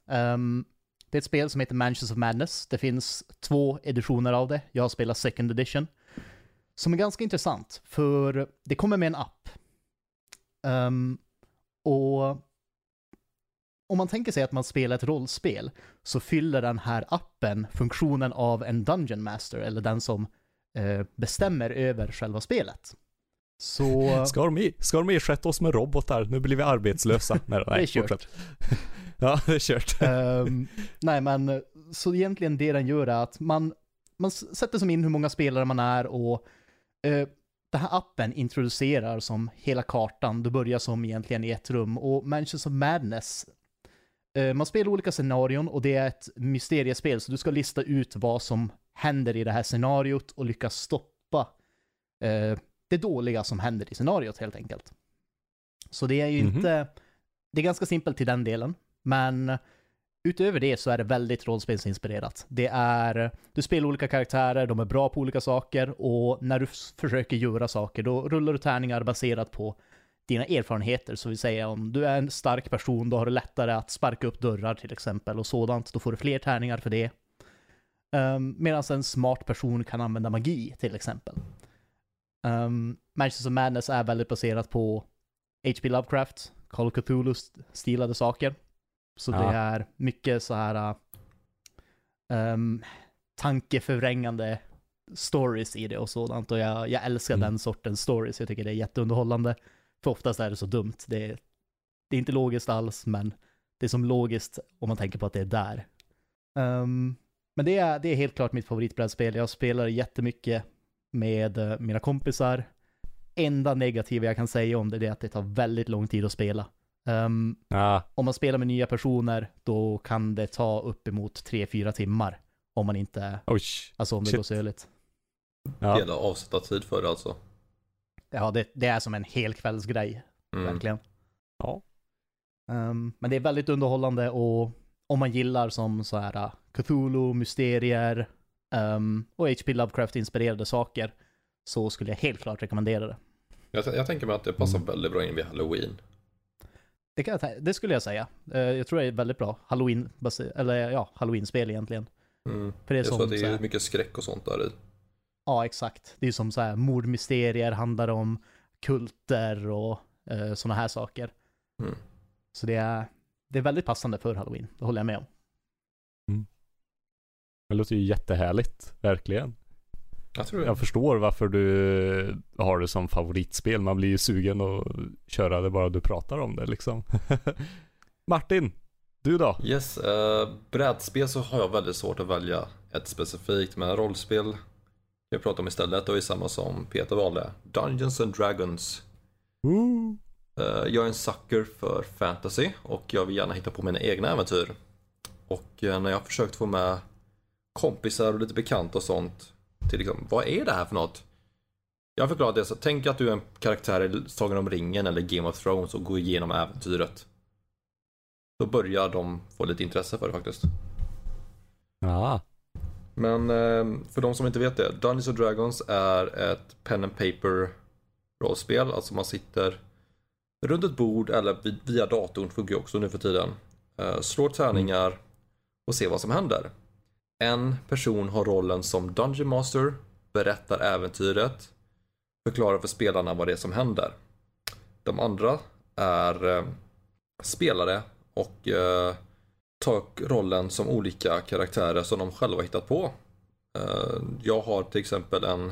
Speaker 3: Ehm, det är ett spel som heter Mansions of Madness. Det finns två editioner av det. Jag har spelat second edition. Som är ganska intressant, för det kommer med en app. Um, och om man tänker sig att man spelar ett rollspel så fyller den här appen funktionen av en Dungeon Master, eller den som eh, bestämmer över själva spelet. Så...
Speaker 1: ska de, i- ska de ersätta oss med robotar? Nu blir vi arbetslösa. *laughs* Nej, nej,
Speaker 3: Det är kört.
Speaker 1: fortsätt. Ja, det är kört.
Speaker 3: Ehm, nej, men så egentligen det den gör är att man, man sätter som in hur många spelare man är och eh, den här appen introducerar som hela kartan. Du börjar som egentligen i ett rum och Mansions of Madness eh, man spelar olika scenarion och det är ett mysteriespel så du ska lista ut vad som händer i det här scenariot och lyckas stoppa eh, det dåliga som händer i scenariot helt enkelt. Så det är ju
Speaker 1: Mhm.
Speaker 3: inte, det är ganska simpelt till den delen, men utöver det så är det väldigt rollspelsinspirerat. Det är, du spelar olika karaktärer, de är bra på olika saker och när du försöker göra saker då rullar du tärningar baserat på dina erfarenheter. Så vi säger om du är en stark person, då har du lättare att sparka upp dörrar till exempel och sådant. Då får du fler tärningar för det. Um, Medan en smart person kan använda magi till exempel. Um, of Madness är väldigt baserat på H.P. Lovecraft, Call of Cthulhu-stilade saker. Så
Speaker 1: Ja.
Speaker 3: det är mycket så här um, tankeförvrängande stories i det och sådant. Och jag, jag älskar
Speaker 1: Mm.
Speaker 3: den sortens stories. Jag tycker det är jätteunderhållande. För oftast är det så dumt. Det är, det är inte logiskt alls, men det är som logiskt om man tänker på att det är där. Ehm, men det är, det är helt klart mitt favoritbrädspel. Jag spelar jättemycket med eh, mina kompisar. Enda negativa jag kan säga om det är att det tar väldigt lång tid att spela. Ehm,
Speaker 1: Ja,
Speaker 3: om man spelar med nya personer, då kan det ta uppemot 3-4 timmar. Om man inte,
Speaker 1: oj.
Speaker 3: alltså om det
Speaker 1: Shit.
Speaker 3: går söligt.
Speaker 1: Ja.
Speaker 2: Hela avsätta tid för det alltså.
Speaker 3: Ja, det, det är som en helkvällsgrej,
Speaker 2: Mm.
Speaker 3: verkligen.
Speaker 1: Ja.
Speaker 3: Ehm, men det är väldigt underhållande och om man gillar som så här uh, Cthulhu, mysterier ehm, och H.P. Lovecraft-inspirerade saker så skulle jag helt klart rekommendera det.
Speaker 2: Jag, jag tänker mig att det passar väldigt bra in vid halloween.
Speaker 3: Det, kan jag, det skulle jag säga. Eh, jag tror det är väldigt bra halloween eller ja, halloween-spel egentligen.
Speaker 2: Mm.
Speaker 3: För det är
Speaker 2: Jag tror att det är mycket skräck och sånt där i.
Speaker 3: Ja, exakt. Det är som så här mordmysterier, handlar om kulter och uh, sådana här saker.
Speaker 2: Mm.
Speaker 3: Så det är, det är väldigt passande för halloween, det håller jag med om.
Speaker 1: Det låter ju jättehärligt, verkligen.
Speaker 2: Jag tror det.
Speaker 1: Jag förstår varför du har det som favoritspel. Man blir ju sugen att köra det bara du pratar om det liksom. *laughs* Martin, du då?
Speaker 2: Yes, uh, brädspel så har jag väldigt svårt att välja ett specifikt, men rollspel kan jag prata om istället och är samma som Peter valde. Dungeons and Dragons. Eh, jag är en sucker för fantasy och jag vill gärna hitta på mina egna äventyr. Och eh, när jag har försökt få med kompisar och lite bekanta och sånt till liksom, vad är det här för något? Jag har förklarat det så, tänk att du är en karaktär i Sagan om ringen eller Game of Thrones och går igenom äventyret. Då börjar de få lite intresse för det faktiskt.
Speaker 1: Ja.
Speaker 2: Men eh, för de som inte vet det, Dungeons and Dragons är ett pen and paper rollspel. Alltså man sitter runt ett bord eller via datorn funkar ju också nu för tiden. Eh, slår tärningar och ser vad som händer. En person har rollen som Dungeon Master, berättar äventyret, förklarar för spelarna vad det är som händer. De andra är eh, spelare och eh, ta rollen som olika karaktärer som de själva hittat på. Eh, jag har till exempel en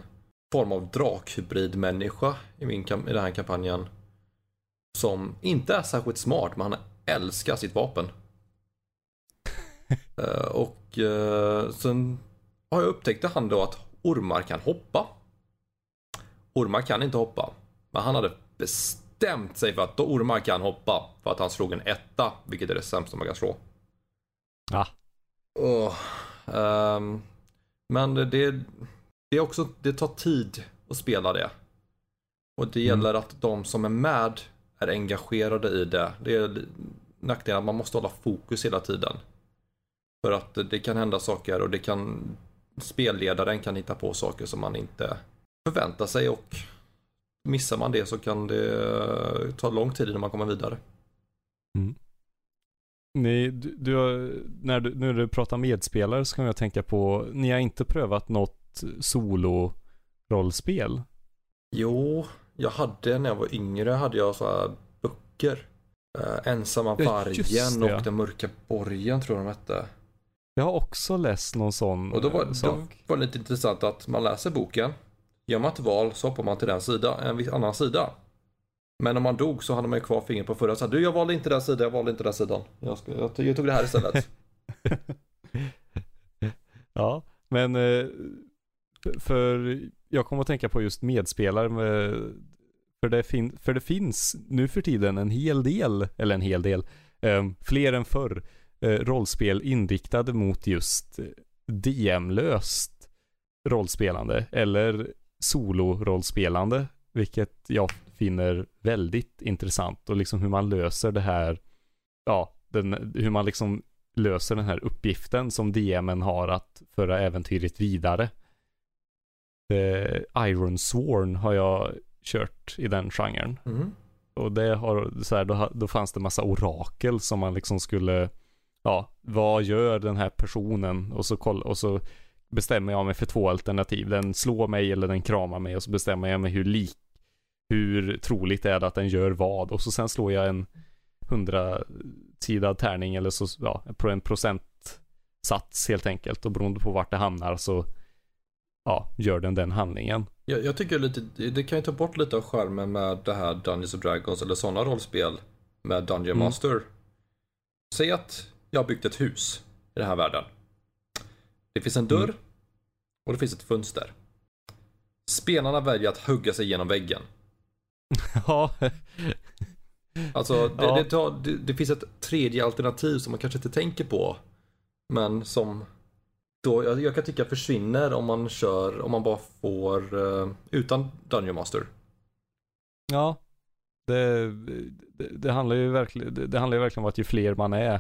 Speaker 2: form av drakhybridmänniska i, min i den här kampanjen. Som inte är särskilt smart, men han älskar sitt vapen. *laughs* Eh, och eh, sen har jag upptäckt han då att ormar kan hoppa. Ormar kan inte hoppa. Men han hade bestämt sig för att då ormar kan hoppa. För att han slog en etta, vilket är det sämsta man kan slå.
Speaker 1: Ja.
Speaker 2: Åh, ehm, men det, det är också, det tar tid att spela det. Och det
Speaker 1: Mm.
Speaker 2: gäller att de som är med är engagerade i det. Det är nackdelen att man måste hålla fokus hela tiden. För att det kan hända saker och det kan spelledaren kan hitta på saker som man inte förväntar sig och missar man det så kan det ta lång tid innan man kommer vidare.
Speaker 1: Ni, du, du, när du, när du pratar medspelare så kan jag tänka på, ni har inte prövat något solo-rollspel?
Speaker 2: Jo, jag hade när jag var yngre hade jag så här böcker. Eh,
Speaker 1: just
Speaker 2: vargen
Speaker 1: ja.
Speaker 2: och Den mörka borgen tror jag de hette.
Speaker 1: Jag har också läst någon sån
Speaker 2: Och då var,
Speaker 1: eh,
Speaker 2: då
Speaker 1: sak.
Speaker 2: var det lite intressant att man läser boken. Gör man ett val så hoppar man till den sida, en annan sida. Men om man dog så hade man ju kvar fingret på förra. Så här, du jag valde inte den sidan, jag valde inte den sidan. Jag, ska, jag, tog- jag tog det här istället. *laughs*
Speaker 1: Ja, men eh, för jag kommer att tänka på just medspelare med, för, det fin, för det finns nu för tiden en hel del, eller en hel del, eh, fler än förr, rollspel inriktade mot just eh, DM-löst rollspelande eller solo-rollspelande, vilket jag finner väldigt intressant och liksom hur man löser det här, ja, den, hur man liksom löser den här uppgiften som DMen har att föra äventyret vidare. Eh, Iron Sworn har jag kört i den genren.
Speaker 2: Mm.
Speaker 1: Och det har, så här, då, då fanns det massa orakel som man liksom skulle, ja, vad gör den här personen? Och så, koll, och så bestämmer jag mig för två alternativ. Den slår mig eller den kramar mig och så bestämmer jag mig hur lik, hur troligt är det att den gör vad? Och så sen slår jag en hundrasidad tärning eller så, ja, på en procentsats helt enkelt. Och beroende på vart det hamnar så, ja, gör den den handlingen.
Speaker 2: Jag, jag tycker lite, det kan ju ta bort lite av skärmen med det här Dungeons and Dragons eller sådana rollspel med Dungeon
Speaker 1: Mm.
Speaker 2: Master. Säg att jag har byggt ett hus i den här världen. Det finns en dörr
Speaker 1: Mm.
Speaker 2: och det finns ett fönster. Spelarna väljer att hugga sig genom väggen. *laughs*
Speaker 1: ja,
Speaker 2: Alltså, det,
Speaker 1: Ja.
Speaker 2: det, tar, det, det finns ett tredje alternativ som man kanske inte tänker på. Men som då, jag, jag kan tycka försvinner om man kör, om man bara får eh, utan Dungeon Master.
Speaker 1: Ja. Det, det, handlar ju verkligen, det handlar ju verkligen om att ju fler man är,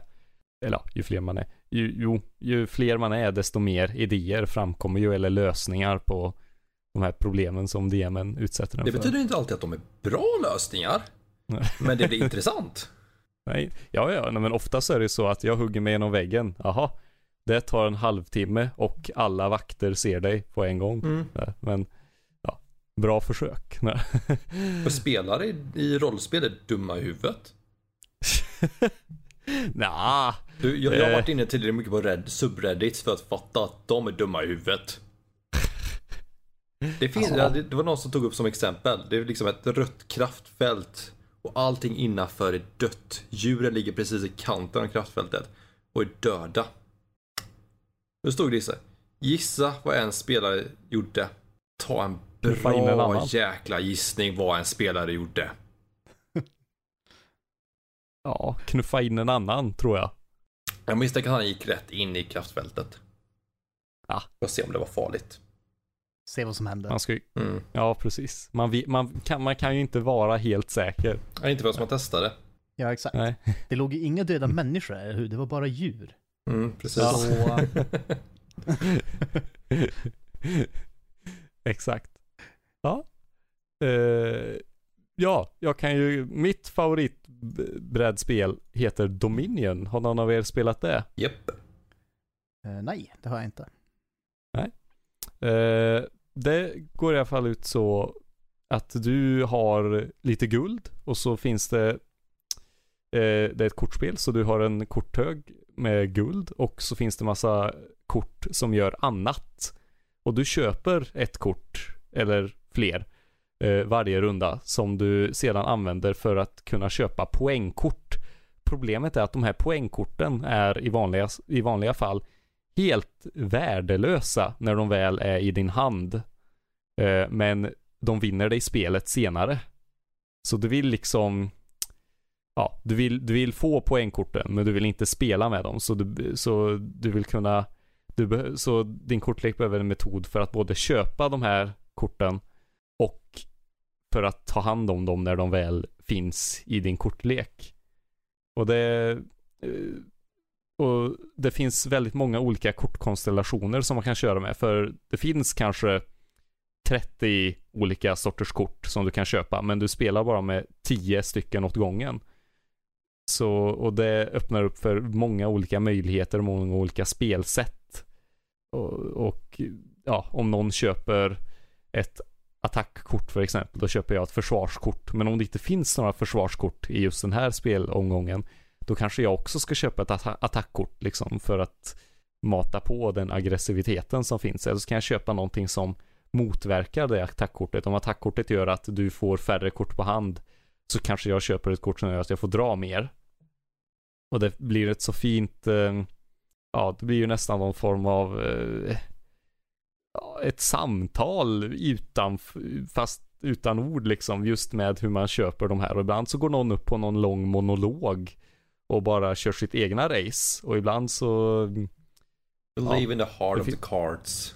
Speaker 1: eller ju fler man är, ju, jo, ju fler man är desto mer idéer framkommer ju, eller lösningar på de här problemen som DMen utsätter den
Speaker 2: Det
Speaker 1: för.
Speaker 2: betyder inte alltid att de är bra lösningar.
Speaker 1: Nej.
Speaker 2: Men det blir *laughs* intressant.
Speaker 1: Nej, ja, ja, nej, men ofta så är det så att jag hugger mig genom väggen, jaha, det tar en halvtimme och alla vakter ser dig på en gång.
Speaker 2: Mm.
Speaker 1: Men, ja, bra försök.
Speaker 2: För spelare i, i rollspel är dumma i huvudet. *laughs*
Speaker 1: Nja,
Speaker 2: Du, jag, jag har
Speaker 1: Eh.
Speaker 2: varit inne tillräckligt mycket på Red, subreddits för att fatta att de är dumma i huvudet. Det, finns,
Speaker 1: Ja.
Speaker 2: det, det var någon som tog upp som exempel. Det är liksom ett rött kraftfält och allting innanför är dött. Djuren ligger precis i kanten av kraftfältet och är döda. Nu stod det här. Gissa vad en spelare gjorde. Ta en bra jäkla gissning vad en spelare gjorde.
Speaker 1: Ja, knuffa in en annan tror jag.
Speaker 2: Jag misstänker att han gick rätt in i kraftfältet.
Speaker 1: Ja.
Speaker 2: För att se om det var farligt.
Speaker 3: Se vad som händer.
Speaker 1: Man ska ju,
Speaker 2: Mm.
Speaker 1: ja precis. Man, vi- man, kan, man kan ju inte vara helt säker.
Speaker 2: Ja, inte förrän man testade.
Speaker 3: Ja, exakt.
Speaker 1: Nej.
Speaker 3: Det låg ju inga döda människor, eller hur? Det var bara djur.
Speaker 2: Mm, precis.
Speaker 3: Så, *laughs*
Speaker 1: Exakt. Ja. Eh, ja, jag kan ju, mitt favoritbrädspel heter Dominion. Har någon av er spelat det?
Speaker 2: Japp.
Speaker 3: eh, nej, det har jag inte.
Speaker 1: Eh, det går i alla fall ut så att du har lite guld och så finns det eh, det är ett kortspel så du har en korthög med guld och så finns det massa kort som gör annat. Och du köper ett kort eller fler eh, varje runda som du sedan använder för att kunna köpa poängkort. Problemet är att de här poängkorten är i vanliga, i vanliga fall helt värdelösa när de väl är i din hand. Eh, men de vinner dig spelet senare. Så du vill liksom Ja, du vill, du vill få poängkorten men du vill inte spela med dem så du, så du vill kunna du Så din kortlek behöver en metod för att både köpa de här korten och för att ta hand om dem när de väl finns i din kortlek. Och det eh, och det finns väldigt många olika kortkonstellationer som man kan köra med för det finns kanske 30 olika sorters kort som du kan köpa men du spelar bara med 10 stycken åt gången. Så, och det öppnar upp för många olika möjligheter och många olika spelsätt. Och, och ja, om någon köper ett attackkort för exempel, då köper jag ett försvarskort. Men om det inte finns några försvarskort i just den här spelomgången, då kanske jag också ska köpa ett atta attackkort liksom för att mata på den aggressiviteten som finns. Eller så kan jag köpa någonting som motverkar det attackkortet. Om attackkortet gör att du får färre kort på hand så kanske jag köper ett kort som gör att jag får dra mer. Och det blir ett så fint, eh, ja det blir ju nästan någon form av eh, ett samtal utan, fast utan ord liksom, just med hur man köper de här. Och ibland så går någon upp på någon lång monolog och bara kör sitt egna race. Och ibland så...
Speaker 2: Believe ja, in the heart of the cards.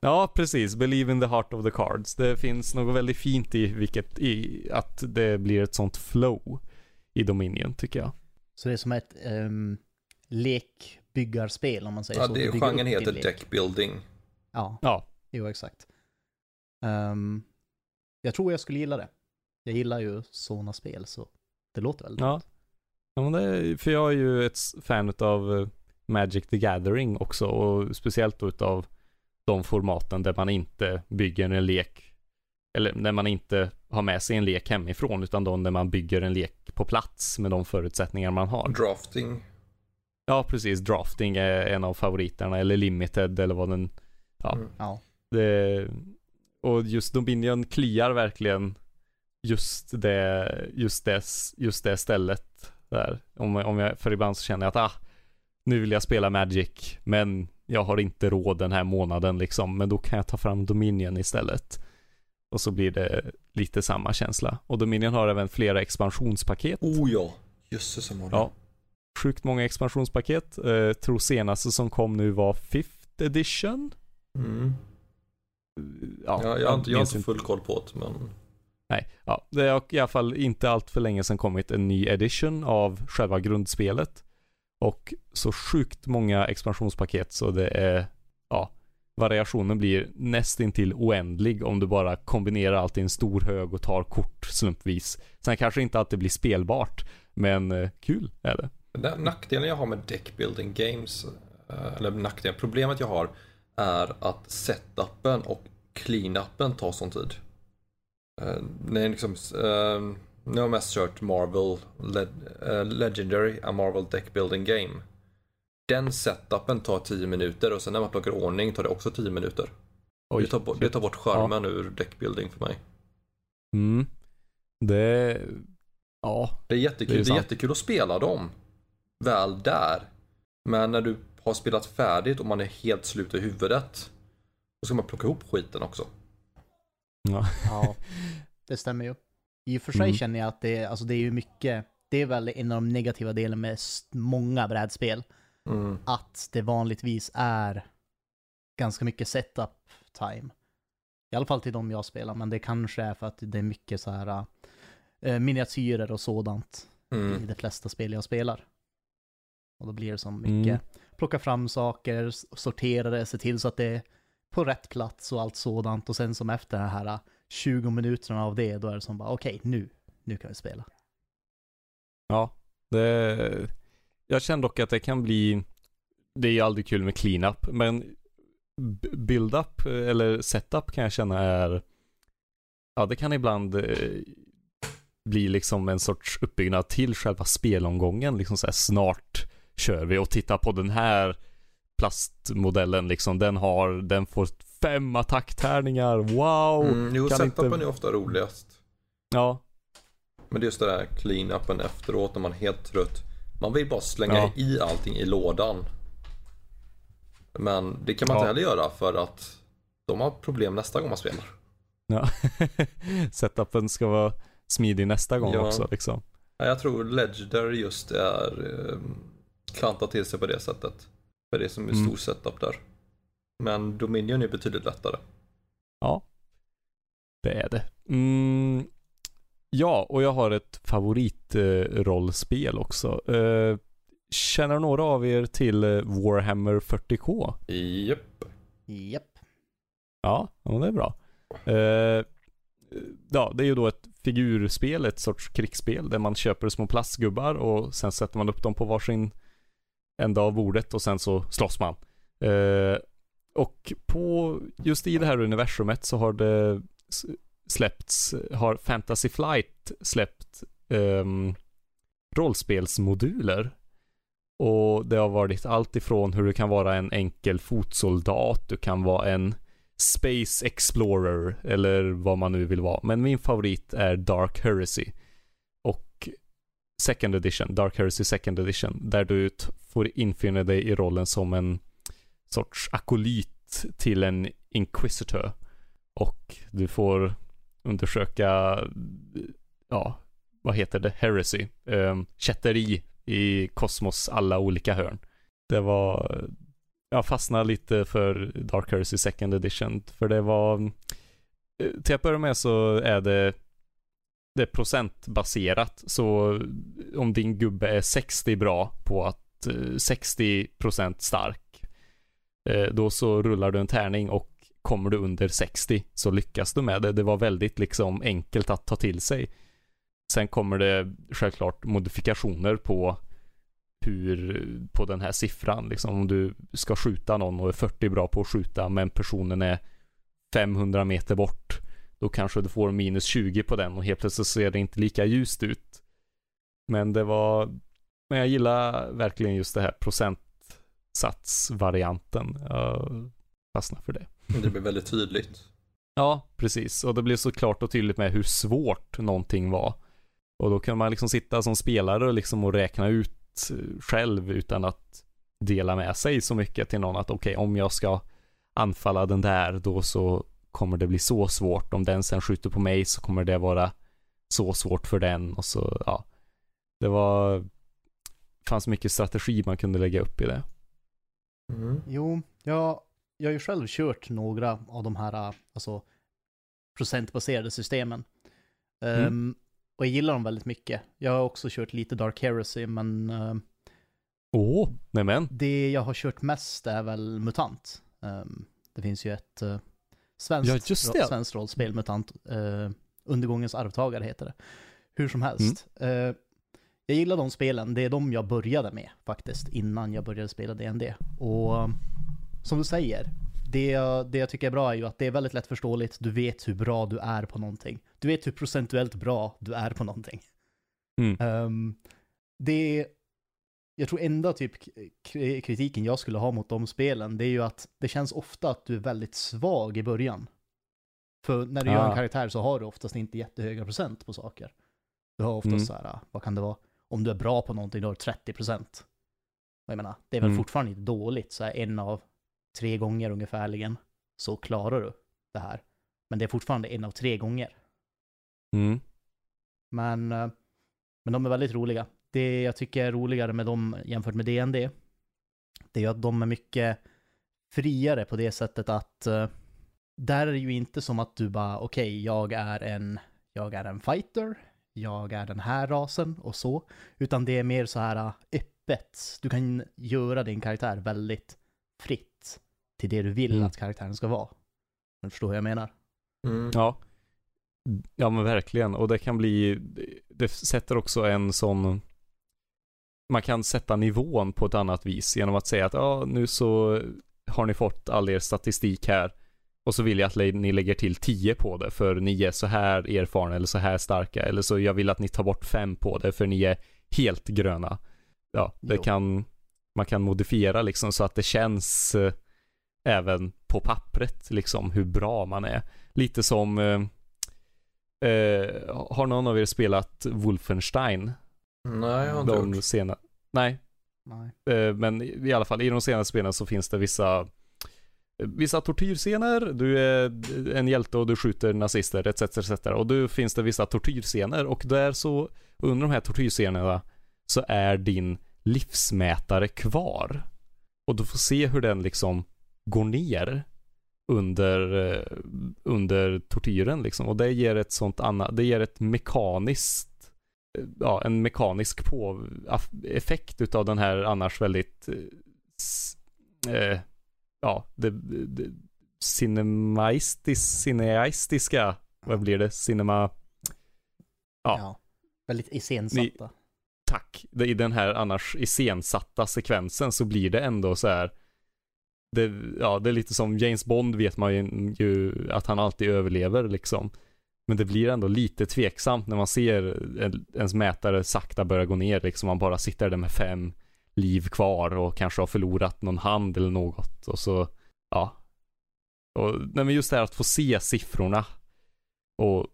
Speaker 1: Ja, precis. Believe in the heart of the cards. Det finns något väldigt fint i vilket, i att det blir ett sånt flow i Dominion tycker jag.
Speaker 3: Så det är som ett um, lekbyggarspel om man säger
Speaker 2: ja,
Speaker 3: så.
Speaker 2: Ja, genren heter deckbuilding.
Speaker 3: Ja.
Speaker 1: ja,
Speaker 3: jo exakt. Um, jag tror jag skulle gilla det. Jag gillar ju sådana spel så det låter väldigt
Speaker 1: ja. Ja, men det är, för jag är ju ett fan av eh, Magic the Gathering också och speciellt då utav de formaten där man inte bygger en lek eller när man inte har med sig en lek hemifrån utan då när man bygger en lek på plats med de förutsättningar man har.
Speaker 2: Drafting.
Speaker 1: Ja, precis. Drafting är en av favoriterna eller limited eller vad den, ja. Mm.
Speaker 3: ja.
Speaker 1: Det, och just Dominion kliar verkligen just det, just det, just det stället där. Om, om jag, för ibland så känner jag att ah, nu vill jag spela Magic, men jag har inte råd den här månaden liksom, men då kan jag ta fram Dominion istället. Och så blir det lite samma känsla. Och Dominion har även flera expansionspaket.
Speaker 2: Oh ja, jösses som har
Speaker 1: Ja. Sjukt många expansionspaket. Eh, tror senaste som kom nu var Fifth edition.
Speaker 2: Mm. Ja, ja, jag har inte, jag har inte full koll på det, men...
Speaker 1: Nej, ja, det har i alla fall inte allt för länge sedan kommit en ny edition av själva grundspelet. Och så sjukt många expansionspaket så det är, ja, variationen blir nästintill oändlig om du bara kombinerar allt i en stor hög och tar kort slumpvis. Sen kanske inte alltid blir spelbart, men eh, kul är det.
Speaker 2: Den nackdelen jag har med deckbuilding games, eh, eller nackdelen, problemet jag har är att setupen och cleanupen tar sån tid. Uh, när liksom, uh, nu har jag mest kört Marvel Le uh, Legendary, a Marvel Deck Building Game. Den setupen tar 10 minuter och sen när man plockar ordning tar det också 10 minuter. Oj, det, tar bort, det tar bort charmen ja. ur deckbuilding för mig.
Speaker 1: Mm. Det... Ja.
Speaker 2: Det är jättekul, det är, det är jättekul att spela dem. Väl där. Men när du har spelat färdigt och man är helt slut i huvudet. Då ska man plocka ihop skiten också.
Speaker 1: Ja.
Speaker 3: ja, *laughs* det stämmer ju. I och för sig mm. känner jag att det, alltså det är ju mycket, det är väl en av de negativa delarna med många brädspel.
Speaker 2: Mm.
Speaker 3: Att det vanligtvis är ganska mycket setup time. I alla fall till de jag spelar, men det kanske är för att det är mycket så här äh, miniatyrer och sådant mm. i de flesta spel jag spelar. Och då blir det så mycket, mm plocka fram saker, sortera det, se till så att det är på rätt plats och allt sådant. Och sen som efter det här äh, 20 minuterna av det, då är det som bara okej, okay, nu, nu kan vi spela.
Speaker 1: Ja, det... Jag känner dock att det kan bli, det är ju aldrig kul med cleanup, men build-up eller setup kan jag känna är, ja det kan ibland, eh, bli liksom en sorts uppbyggnad till själva spelomgången. Liksom så här, snart kör vi och titta på den här plastmodellen liksom. Den har, den får fem attacktärningar. Wow!
Speaker 2: Mm, jo,
Speaker 1: kan
Speaker 2: setupen
Speaker 1: inte-
Speaker 2: är ofta roligast.
Speaker 1: Ja,
Speaker 2: Men det är just det där clean-upen efteråt när man är helt trött. Man vill bara slänga
Speaker 1: Ja.
Speaker 2: i allting i lådan. Men det kan man inte
Speaker 1: Ja.
Speaker 2: heller göra för att de har problem nästa gång man spelar.
Speaker 1: ja. *laughs* Setupen ska vara smidig nästa gång
Speaker 2: Ja.
Speaker 1: också liksom.
Speaker 2: Ja, Jag tror Legendary just är eh, klantat till sig på det sättet. För det är som en
Speaker 1: Mm.
Speaker 2: stor setup där. Men Dominion är betydligt lättare.
Speaker 1: Ja, det är det. Mm, ja, och jag har ett favoritrollspel också. Eh, känner några av er till eh, Warhammer 40K?
Speaker 2: Japp.
Speaker 3: Japp.
Speaker 1: Ja, ja det är bra. Eh, ja, det är ju då ett figurspel, ett sorts krigsspel där man köper små plastgubbar och sen sätter man upp dem på varsin ända av bordet och sen så slåss man. Eh, och på, just i det här universumet så har det släppts, har Fantasy Flight släppt eh, rollspelsmoduler. Och det har varit allt ifrån hur du kan vara en enkel fotsoldat, du kan vara en Space Explorer eller vad man nu vill vara. Men min favorit är Dark Heresy. Second Edition, Dark Heresy Second Edition, där du får infinna dig i rollen som en sorts akolyt till en Inquisitor. Och du får undersöka, ja, vad heter det, Heresy, um, kätteri i kosmos alla olika hörn. Det var, jag fastnade lite för Dark Heresy Second Edition, för det var, eh, till att börja med så är det det är procentbaserat, så om din gubbe är 60 bra på att eh, 60% stark, eh, då så rullar du en tärning och kommer du under 60 så lyckas du med det. Det var väldigt liksom enkelt att ta till sig. Sen kommer det självklart modifikationer på hur, på den här siffran. Liksom om du ska skjuta någon och är 40 bra på att skjuta men personen är 500 meter bort. Då kanske du får minus 20 på den och helt plötsligt ser det inte lika ljust ut. Men det var, men jag gillar verkligen just det här procentsatsvarianten. Jag fastnar för det.
Speaker 2: Det blir väldigt tydligt.
Speaker 1: Ja, precis. Och det blev så klart och tydligt med hur svårt någonting var. Och då kan man liksom sitta som spelare och liksom och räkna ut eh, själv utan att dela med sig så mycket till någon att okej, om jag ska anfalla den där, då så kommer det bli så svårt. Om den sen skjuter på mig så kommer det vara så svårt för den och så, ja. Det var, fanns mycket strategi man kunde lägga upp i det.
Speaker 2: Mm.
Speaker 3: Jo, jag, jag har ju själv kört några av de här alltså, procentbaserade systemen.
Speaker 1: Mm.
Speaker 3: Ehm, och jag gillar dem väldigt mycket. Jag har också kört lite Dark Heresy, men ehm,
Speaker 1: Åh, nämen.
Speaker 3: det jag har kört mest är väl MUTANT. Ehm, det finns ju ett uh, svenskt,
Speaker 1: Ja, just det.
Speaker 3: svenskt rollspel, MUTANT. Uh, Undergångens arvtagare heter det. Hur som helst. Eh, jag gillar de spelen, det är de jag började med faktiskt, innan jag började spela D&D. Och eh, som du säger, det jag, det jag tycker är bra är ju att det är väldigt lättförståeligt, du vet hur bra du är på någonting. Du vet hur procentuellt bra du är på någonting.
Speaker 1: Mm.
Speaker 3: Ehm, det, jag tror enda typ kritiken jag skulle ha mot de spelen, det är ju att det känns ofta att du är väldigt svag i början. För när du gör en
Speaker 1: Ah.
Speaker 3: karaktär så har du oftast inte jättehöga procent på saker. Du har oftast
Speaker 1: Mm.
Speaker 3: så här, vad kan det vara? Om du är bra på någonting, då har du 30 procent. Jag menar, det är väl
Speaker 1: Mm.
Speaker 3: fortfarande inte dåligt, så här en av tre gånger ungefärligen så klarar du det här. Men det är fortfarande en av tre gånger.
Speaker 1: Mm.
Speaker 3: Men, eh, men de är väldigt roliga. Det jag tycker är roligare med dem jämfört med D&D det är ju att de är mycket friare på det sättet att eh, där är det ju inte som att du bara, okej, jag är en, jag är en fighter, jag är den här rasen och så, utan det är mer så här eh, öppet. Du kan göra din karaktär väldigt fritt till det du vill
Speaker 1: Mm.
Speaker 3: att karaktären ska vara. Du förstår hur jag menar?
Speaker 2: Mm.
Speaker 1: Ja. Ja men verkligen. Och det kan bli, det sätter också en sån, man kan sätta nivån på ett annat vis genom att säga att ja, nu så har ni fått all er statistik här. Och så vill jag att ni lägger till 10 på det för ni är så här erfarna eller så här starka. Eller så jag vill att ni tar bort 5 på det för ni är helt gröna. Ja, det
Speaker 3: Jo.
Speaker 1: kan man kan modifiera liksom så att det känns eh, även på pappret liksom hur bra man är. Lite som eh, eh, har någon av er spelat Wolfenstein?
Speaker 2: Nej, jag har inte
Speaker 1: De
Speaker 2: gjort.
Speaker 1: sena... Nej,
Speaker 3: Nej.
Speaker 1: Eh, Men i alla fall i de senaste spelen så finns det vissa Vissa tortyrscener, du är en hjälte och du skjuter nazister etc. etc. Och då finns det vissa tortyrscener och där så under de här tortyrscenerna så är din livsmätare kvar. Och du får se hur den liksom går ner under, eh, under tortyren liksom. Och det ger ett sånt annat, det ger ett mekaniskt ja, en mekanisk på, effekt utav den här annars väldigt eh, eh, ja, det, det cinemaistis, cineaistiska, vad blir det, cinema, Ja.
Speaker 3: Ja. Väldigt iscensatta.
Speaker 1: tack, det, i den här annars iscensatta sekvensen så blir det ändå så här det, ja, det är lite som James Bond vet man ju, ju att han alltid överlever liksom. Men det blir ändå lite tveksamt när man ser en, ens mätare sakta börja gå ner liksom. Man bara sitter där med fem liv kvar och kanske har förlorat någon hand eller något och så, ja. Och, nej men just det här att få se siffrorna och,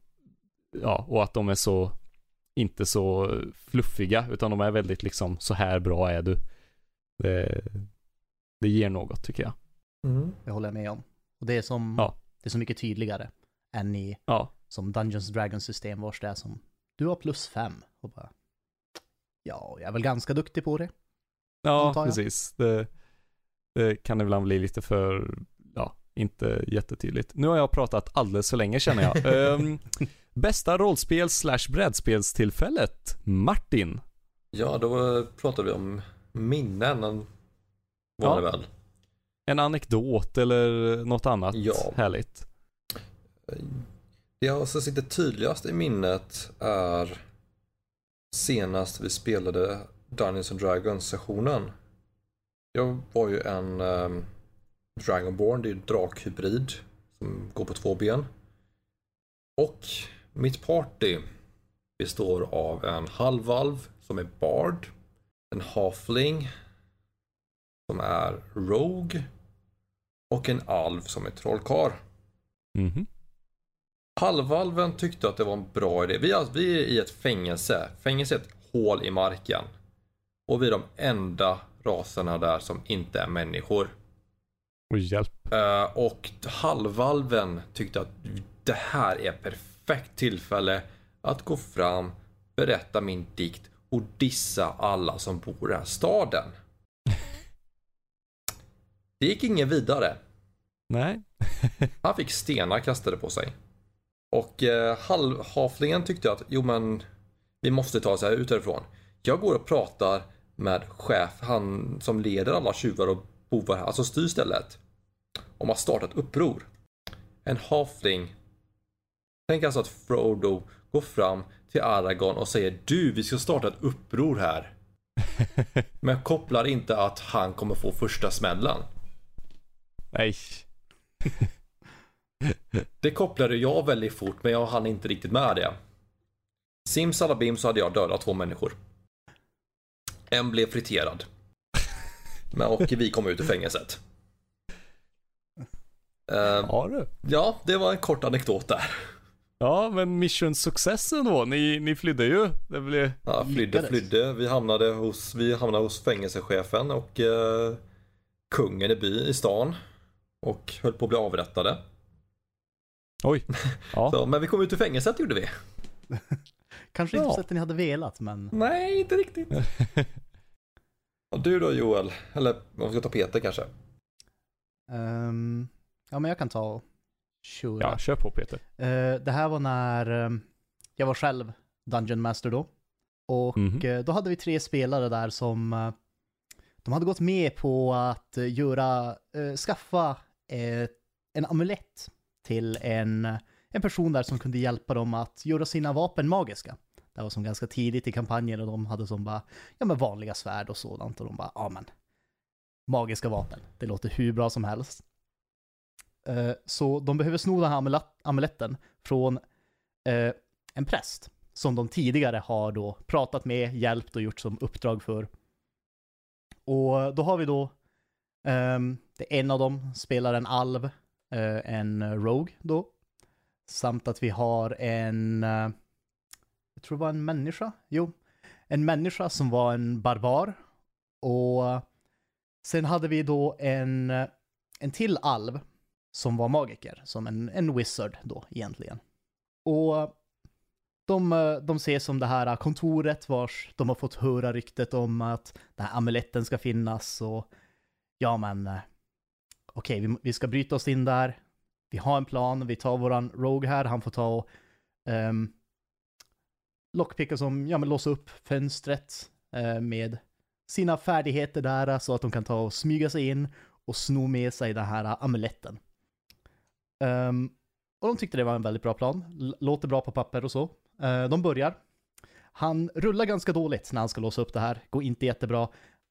Speaker 1: ja, och att de är så, inte så fluffiga utan de är väldigt liksom, så här bra är du. Det, det ger något tycker jag.
Speaker 2: Mm.
Speaker 3: Det håller jag med om. Och det är som,
Speaker 1: Ja.
Speaker 3: det är så mycket tydligare än i
Speaker 1: Ja,
Speaker 3: som Dungeons Dragons system vars det är som du har plus fem och bara ja, jag är väl ganska duktig på det.
Speaker 1: ja precis. Det, det kan ibland bli lite för, ja, inte jättetydligt. Nu har jag pratat alldeles för länge känner jag. *laughs* Ehm, bästa rollspel slash brädspelstillfället? Martin.
Speaker 2: Ja, då pratar vi om minnen. Var
Speaker 1: Ja.
Speaker 2: väl?
Speaker 1: En anekdot eller något annat
Speaker 2: Ja.
Speaker 1: härligt.
Speaker 2: Det som sitter tydligast i minnet är senast vi spelade Dungeons and Dragons sessionen. Jag var ju en um, Dragonborn, det är ju drakhybrid som går på två ben. Och mitt party består av en halvalv som är bard, en halfling som är rogue och en alv som är trollkarl.
Speaker 1: -hmm.
Speaker 2: Halvvalven tyckte att det var en bra idé. Vi är, vi är i ett fängelse. Fängelse är ett hål i marken. Och vi är de enda raserna där som inte är människor.
Speaker 1: Och hjälp.
Speaker 2: Eh, och halvvalven tyckte att det här är perfekt tillfälle att gå fram, berätta min dikt och dissa alla som bor i den här staden. Det gick ingen vidare.
Speaker 1: Nej. *laughs*
Speaker 2: Han fick stenar kastade på sig. Och eh, halvhaflingen tyckte att, jo men, vi måste ta oss här ut härifrån. Jag går och pratar med chef, han som leder alla tjuvar och bovar här, alltså styr stället. Om att starta ett uppror. En halfling. Tänk alltså att Frodo går fram till Aragorn och säger du, vi ska starta ett uppror här. *laughs* Men kopplar inte att han kommer få första smällen.
Speaker 1: Nej. *laughs*
Speaker 2: Det kopplade jag väldigt fort men jag hann inte riktigt med det. Simsalabim så hade jag dödat två människor. En blev friterad. Men, och vi kom ut ur fängelset. Eh,
Speaker 1: Ja du.
Speaker 2: ja, det var en kort anekdot där.
Speaker 1: Ja, men mission success ändå. Ni, ni flydde ju. Det blev...
Speaker 2: Ja, flydde, flydde. Vi hamnade hos, vi hamnade hos fängelsechefen och eh, kungen i by i stan. Och höll på att bli avrättade.
Speaker 1: Oj. *laughs* Ja.
Speaker 2: Så, men vi kom ut ur fängelset gjorde vi. *laughs*
Speaker 3: Kanske inte
Speaker 1: Ja.
Speaker 3: på sättet ni hade velat, men
Speaker 2: Nej, inte riktigt. *laughs* Och du då Joel? Eller om vi ska ta Peter kanske?
Speaker 3: ehm, ja, men jag kan ta och köra.
Speaker 1: ja, kör på Peter.
Speaker 3: Eh, det här var när ehm, jag var själv Dungeon Master då. Och
Speaker 1: Mhm.
Speaker 3: eh, då hade vi tre spelare där som eh, de hade gått med på att göra, skaffa en amulett till en, en person där som kunde hjälpa dem att göra sina vapen magiska. Det var som ganska tidigt i kampanjen och de hade som bara, ja men vanliga svärd och sådant och de bara, ja men magiska vapen, det låter hur bra som helst. Eh, så de behöver sno den här amuletten från eh, en präst som de tidigare har då pratat med, hjälpt och gjort som uppdrag för. Och då har vi då, ehm, det är en av dem spelar en alv, Eh, en Rogue då, samt att vi har en, eh, jag tror det var en människa, jo, en människa som var en barbar. Och sen hade vi då en, eh, en till alv som var magiker, som en, en wizard då egentligen. Och de, de ses som det här kontoret vars de har fått höra ryktet om att den här amuletten ska finnas och ja men okej, vi, vi ska bryta oss in där. Vi har en plan, vi tar våran Rogue här, han får ta och um, lockpicka som, ja men låsa upp fönstret eh, med sina färdigheter där så att de kan ta och smyga sig in och sno med sig den här amuletten. Ehm, och de tyckte det var en väldigt bra plan. L- låter bra på papper och så. Eh, de börjar. Han rullar ganska dåligt när han ska låsa upp det här. Går inte jättebra.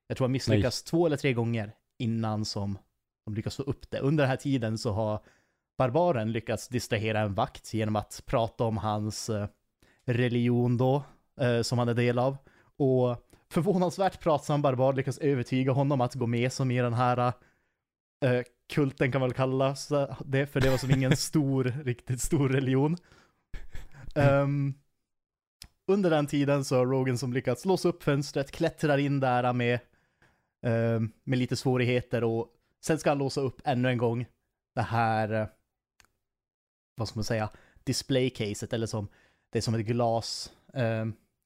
Speaker 3: Jag tror han misslyckas två eller tre gånger innan som de lyckas få upp det. Under den här tiden så har barbaren lyckats distrahera en vakt genom att prata om hans eh, religion då, eh, som han är del av. Och förvånansvärt pratsam barbar lyckas övertyga honom att gå med som i den här eh, kulten kan man väl kalla det, för det var som ingen *laughs* stor, riktigt stor religion. Um, under den tiden så har Rogan som lyckats låsa upp fönstret, klättrar in där med, um, med lite svårigheter och sen ska han låsa upp ännu en gång det här, eh, vad ska man säga, displaycaset eller som, det är som ett glas, eh,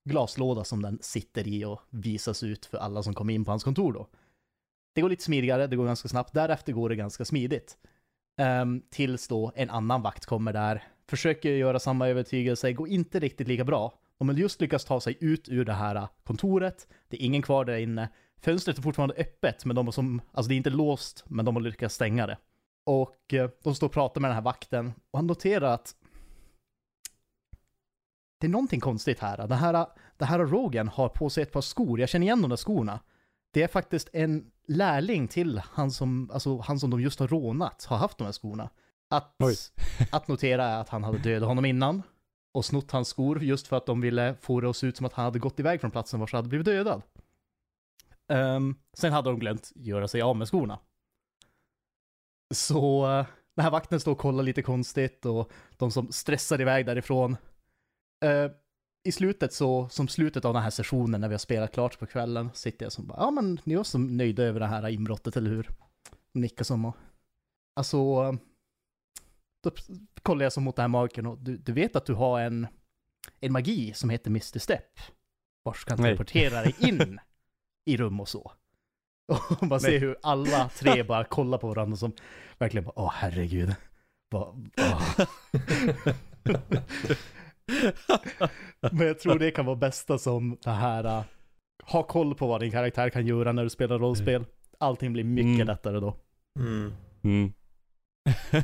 Speaker 3: glaslåda som den sitter i och visas ut för alla som kommer in på hans kontor då. Det går lite smidigare, det går ganska snabbt. Därefter går det ganska smidigt. Eh, tills då en annan vakt kommer där, försöker göra samma övertygelse, går inte riktigt lika bra. De har just lyckats ta sig ut ur det här kontoret, det är ingen kvar där inne. Fönstret är fortfarande öppet, men de som, alltså det är inte låst, men de har lyckats stänga det. Och uh, de står och pratar med den här vakten, och han noterar att det är någonting konstigt här. Den här, den här Rogan har på sig ett par skor, jag känner igen de där skorna. Det är faktiskt en lärling till han som, alltså han som de just har rånat, har haft de här skorna. Att, att notera är att han hade dödat honom innan och snott hans skor just för att de ville få det att se ut som att han hade gått iväg från platsen vars han hade blivit dödad. Um, sen hade de glömt göra sig av med skorna. Så uh, den här vakten står och kollar lite konstigt och de som stressar iväg därifrån. Uh, i slutet så, som slutet av den här sessionen när vi har spelat klart på kvällen, sitter jag som bara, ja men ni var så nöjda över det här inbrottet, eller hur? Nickar som och, alltså, då kollar jag som mot den här magiken och du, du vet att du har en, en magi som heter Mr. Step, vars kan teleportera dig in i rum och så. *laughs* Och man ser hur alla tre bara kollar på varandra som verkligen bara, åh herregud. Bara, åh. *laughs* Men jag tror det kan vara bästa som det här, uh, ha koll på vad din karaktär kan göra när du spelar rollspel. Allting blir mycket
Speaker 1: Mm.
Speaker 3: lättare då.
Speaker 2: Mm.
Speaker 1: Mm. *laughs*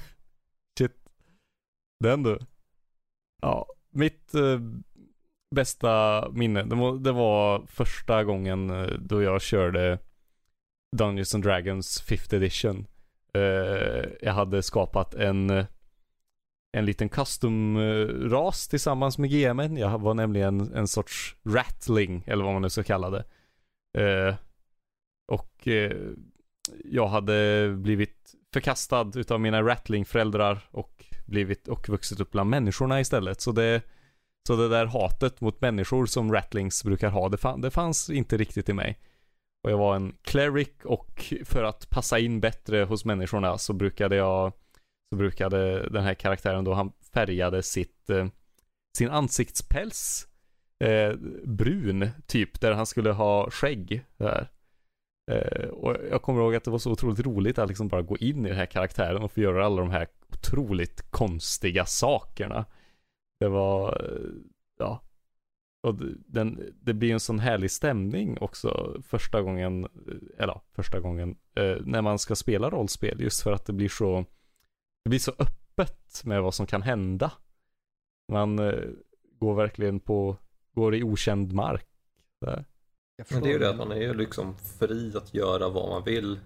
Speaker 1: Den du. Ja, mitt eh, bästa minne, det var, det var första gången eh, då jag körde Dungeons and Dragons 5th edition. Eh, jag hade skapat en eh, en liten custom-ras eh, tillsammans med GMen. Jag var nämligen en sorts rattling, eller vad man nu ska kalla det. Eh, och eh, jag hade blivit förkastad utav mina rattling-föräldrar och blivit och vuxit upp bland människorna istället. Så det, så det där hatet mot människor som rattlings brukar ha, det, fann, det fanns inte riktigt i mig. Och jag var en cleric och för att passa in bättre hos människorna så brukade jag så brukade den här karaktären då, han färgade sitt, eh, sin ansiktspäls eh, brun, typ, där han skulle ha skägg. Där. Eh, och jag kommer ihåg att det var så otroligt roligt att liksom bara gå in i den här karaktären och få göra alla de här otroligt konstiga sakerna. Det var, eh, ja. Och den, det blir en sån härlig stämning också första gången, eller ja, första gången, eh, när man ska spela rollspel. Just för att det blir så det blir så öppet med vad som kan hända. Man eh, går verkligen på, går i okänd mark. Där.
Speaker 2: Men det är ju det att man är ju liksom fri att göra vad man vill.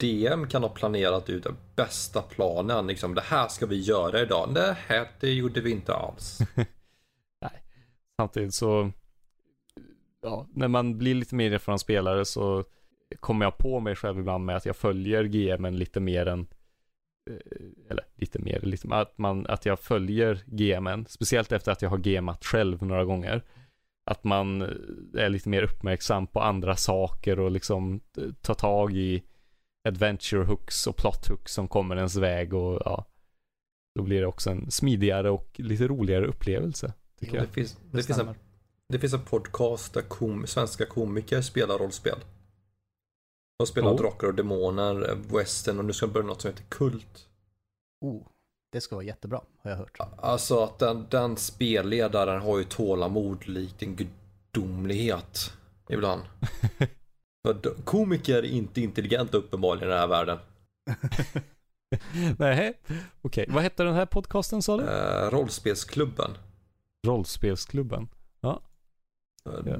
Speaker 2: DM kan ha planerat ut den bästa planen. Liksom, det här ska vi göra idag. Det här, det gjorde vi inte alls. *laughs*
Speaker 1: Samtidigt så, ja, när man blir lite mer erfaren spelare så kommer jag på mig själv ibland med att jag följer GMen lite mer än eh, eller lite mer, lite, att, man, att jag följer GMen, speciellt efter att jag har GMat själv några gånger. Att man eh, är lite mer uppmärksam på andra saker och liksom eh, tar tag i adventure hooks och plot hooks som kommer ens väg och ja. Då blir det också en smidigare och lite roligare upplevelse. Tycker
Speaker 2: Det
Speaker 1: jag.
Speaker 2: finns, det,
Speaker 3: Det
Speaker 2: finns en, det finns en podcast där kom, svenska komiker spelar rollspel. De spelar
Speaker 1: Oh.
Speaker 2: Drakar och Demoner, Western och nu ska de börja något som heter Kult.
Speaker 3: Oh, det ska vara jättebra, har jag hört.
Speaker 2: Alltså att den, den spelledaren har ju tålamod likt en gudomlighet ibland. *laughs* Komiker är inte intelligenta uppenbarligen i den här världen. *laughs*
Speaker 1: Nej, okej. Vad hette den här podcasten sa du?
Speaker 2: Eh, rollspelsklubben.
Speaker 1: Rollspelsklubben.
Speaker 2: Eh,
Speaker 1: Ja.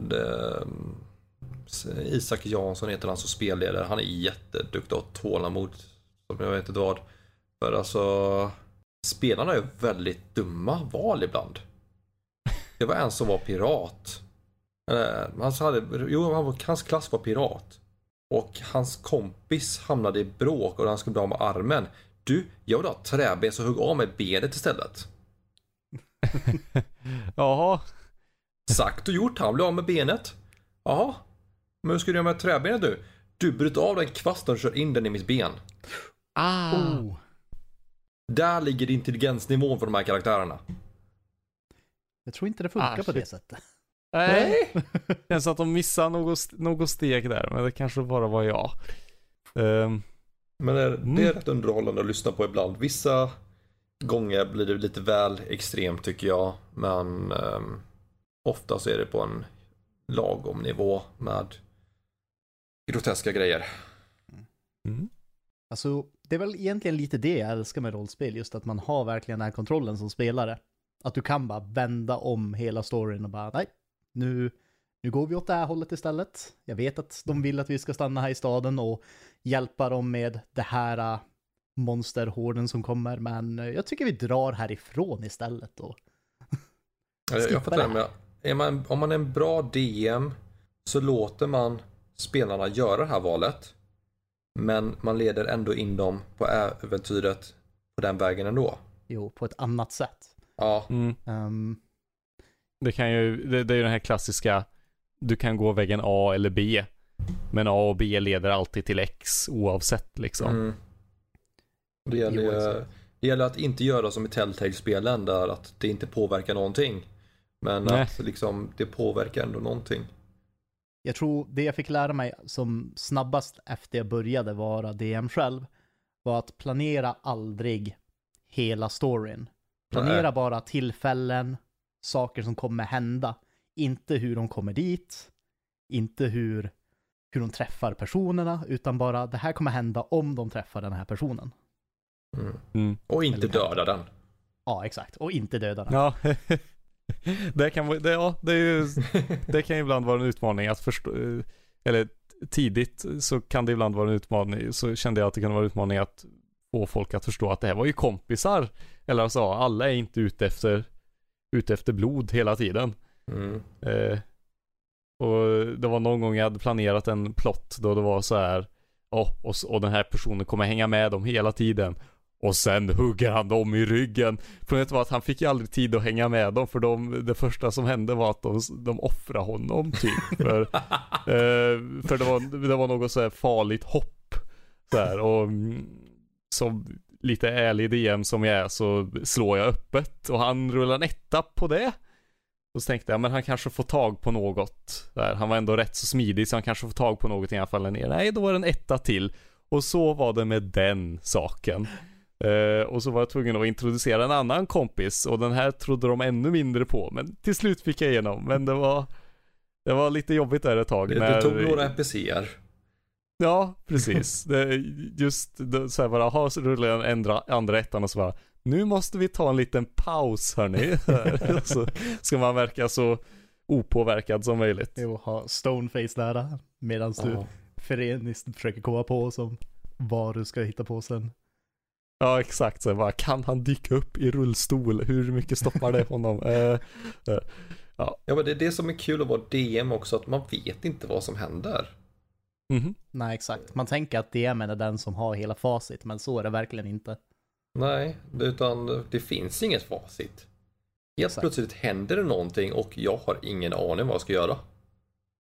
Speaker 2: Det, mm, Isak Jansson heter han som spelledare. Han är jätteduktig och tålamod. Som jag vet inte vad. För alltså Spelarna är väldigt dumma val ibland. Det var en som var pirat. Eh, Han hade, jo, han var, hans klass var pirat. Och hans kompis hamnade i bråk och han skulle bli av med armen. Du, jag vill ha träben så hugg av mig benet istället. *laughs*
Speaker 1: Jaha.
Speaker 2: Sagt och gjort, han blev av med benet. Jaha. Men hur ska du göra med träbenet du? Du bryter av den kvasten och kör in den i mitt ben.
Speaker 1: Ah.
Speaker 3: Oh,
Speaker 2: Där ligger intelligensnivån för de här karaktärerna.
Speaker 3: jag tror inte det funkar
Speaker 1: Ah,
Speaker 3: på det sättet.
Speaker 1: Nej. *laughs* Känns att de missar något, något steg där, men det kanske bara var jag. Ehm,
Speaker 2: Men det är,
Speaker 1: Mm.
Speaker 2: det är rätt underhållande att lyssna på ibland. Vissa gånger blir det lite väl extremt tycker jag. Men um, ofta så är det på en lagom nivå med groteska grejer.
Speaker 1: mm.
Speaker 3: Alltså, det är väl egentligen lite det jag älskar med rollspel, just att man har verkligen den här kontrollen som spelare. Att du kan bara vända om hela storyn och bara, nej, nu, nu går vi åt det här hållet istället. Jag vet att de vill att vi ska stanna här i staden och hjälpa dem med det här äh, monsterhorden som kommer, men äh, jag tycker vi drar härifrån istället. Och... *laughs*
Speaker 2: Jag, jag fattar
Speaker 3: det
Speaker 2: det, men är man, om man är en bra DM så låter man spelarna göra det här valet. Men man leder ändå in dem på äventyret på den vägen ändå.
Speaker 3: Jo, på ett annat sätt.
Speaker 2: Ja,
Speaker 1: Mm.
Speaker 3: Ehm,
Speaker 1: Det kan ju, det, det är ju den här klassiska, du kan gå vägen A eller B. Men A och B leder alltid till X oavsett liksom.
Speaker 2: mm. det, gäller, ju- det gäller att inte göra som i Telltale-spelen där att det inte påverkar någonting. Men
Speaker 1: Nej.
Speaker 2: att liksom, det påverkar ändå någonting.
Speaker 3: Jag tror det jag fick lära mig som snabbast efter jag började vara DM själv var att planera aldrig hela storyn. Planera
Speaker 2: Nej.
Speaker 3: bara tillfällen, saker som kommer hända. Inte hur de kommer dit, inte hur, hur de träffar personerna, utan bara det här kommer hända om de träffar den här personen.
Speaker 2: Mm.
Speaker 1: Mm.
Speaker 2: Och inte
Speaker 3: Eller
Speaker 2: döda den.
Speaker 3: Ja, exakt. Och inte döda den.
Speaker 1: Ja. *laughs* det kan det, ja, det är ju, *laughs* det kan ibland vara en utmaning att förstå, eller tidigt så kan det ibland vara en utmaning, så kände jag att det kan vara en utmaning att få folk att förstå att det här var ju kompisar. Eller alltså, alla är inte ute efter, ute efter blod hela tiden.
Speaker 2: Mm.
Speaker 1: Eh, och det var någon gång jag hade planerat en plott då det var så här. "Ja, och, och den här personen kommer hänga med dem hela tiden. Och sen hugger han dem i ryggen. Problemet var att han fick ju aldrig tid att hänga med dem för de, det första som hände var att de, de offrade honom typ. *laughs* För, eh, för det, var, det var något så här farligt hopp. Så här, och mm, som lite ärlig DM som jag är så slår jag öppet och han rullar en etta på det. Och så tänkte jag, men han kanske får tag på något. Där. Han var ändå rätt så smidig så han kanske får tag på något i alla fall ner. Nej, då var det en etta till. Och så var det med den saken. Eh, och så var jag tvungen att introducera en annan kompis och den här trodde de ännu mindre på. Men till slut fick jag igenom. Men det var, det var lite jobbigt där ett tag.
Speaker 2: Det,
Speaker 1: när-
Speaker 2: det tog några NPCer.
Speaker 1: Ja, precis. Det, just det, så här bara, ha så rullar jag den andra, ettan och så bara, nu måste vi ta en liten paus hörni. *laughs* så ska man verka så opåverkad som möjligt.
Speaker 3: Jo, ha stoneface där medan du
Speaker 2: Ja.
Speaker 3: föreniskt försöker komma på som vad du ska hitta på sen.
Speaker 1: Ja exakt, så bara, kan han dyka upp i rullstol? Hur mycket stoppar det honom? *laughs* Eh, eh,
Speaker 2: Ja men det är det som är kul att vara DM också, att man vet inte vad som händer.
Speaker 1: Mhm.
Speaker 3: Nej, exakt. Man tänker att DMen är den som har hela facit, men så är det verkligen inte.
Speaker 2: Nej, utan det finns inget facit. Helt
Speaker 3: Exakt.
Speaker 2: plötsligt händer det någonting och jag har ingen aning vad jag ska göra.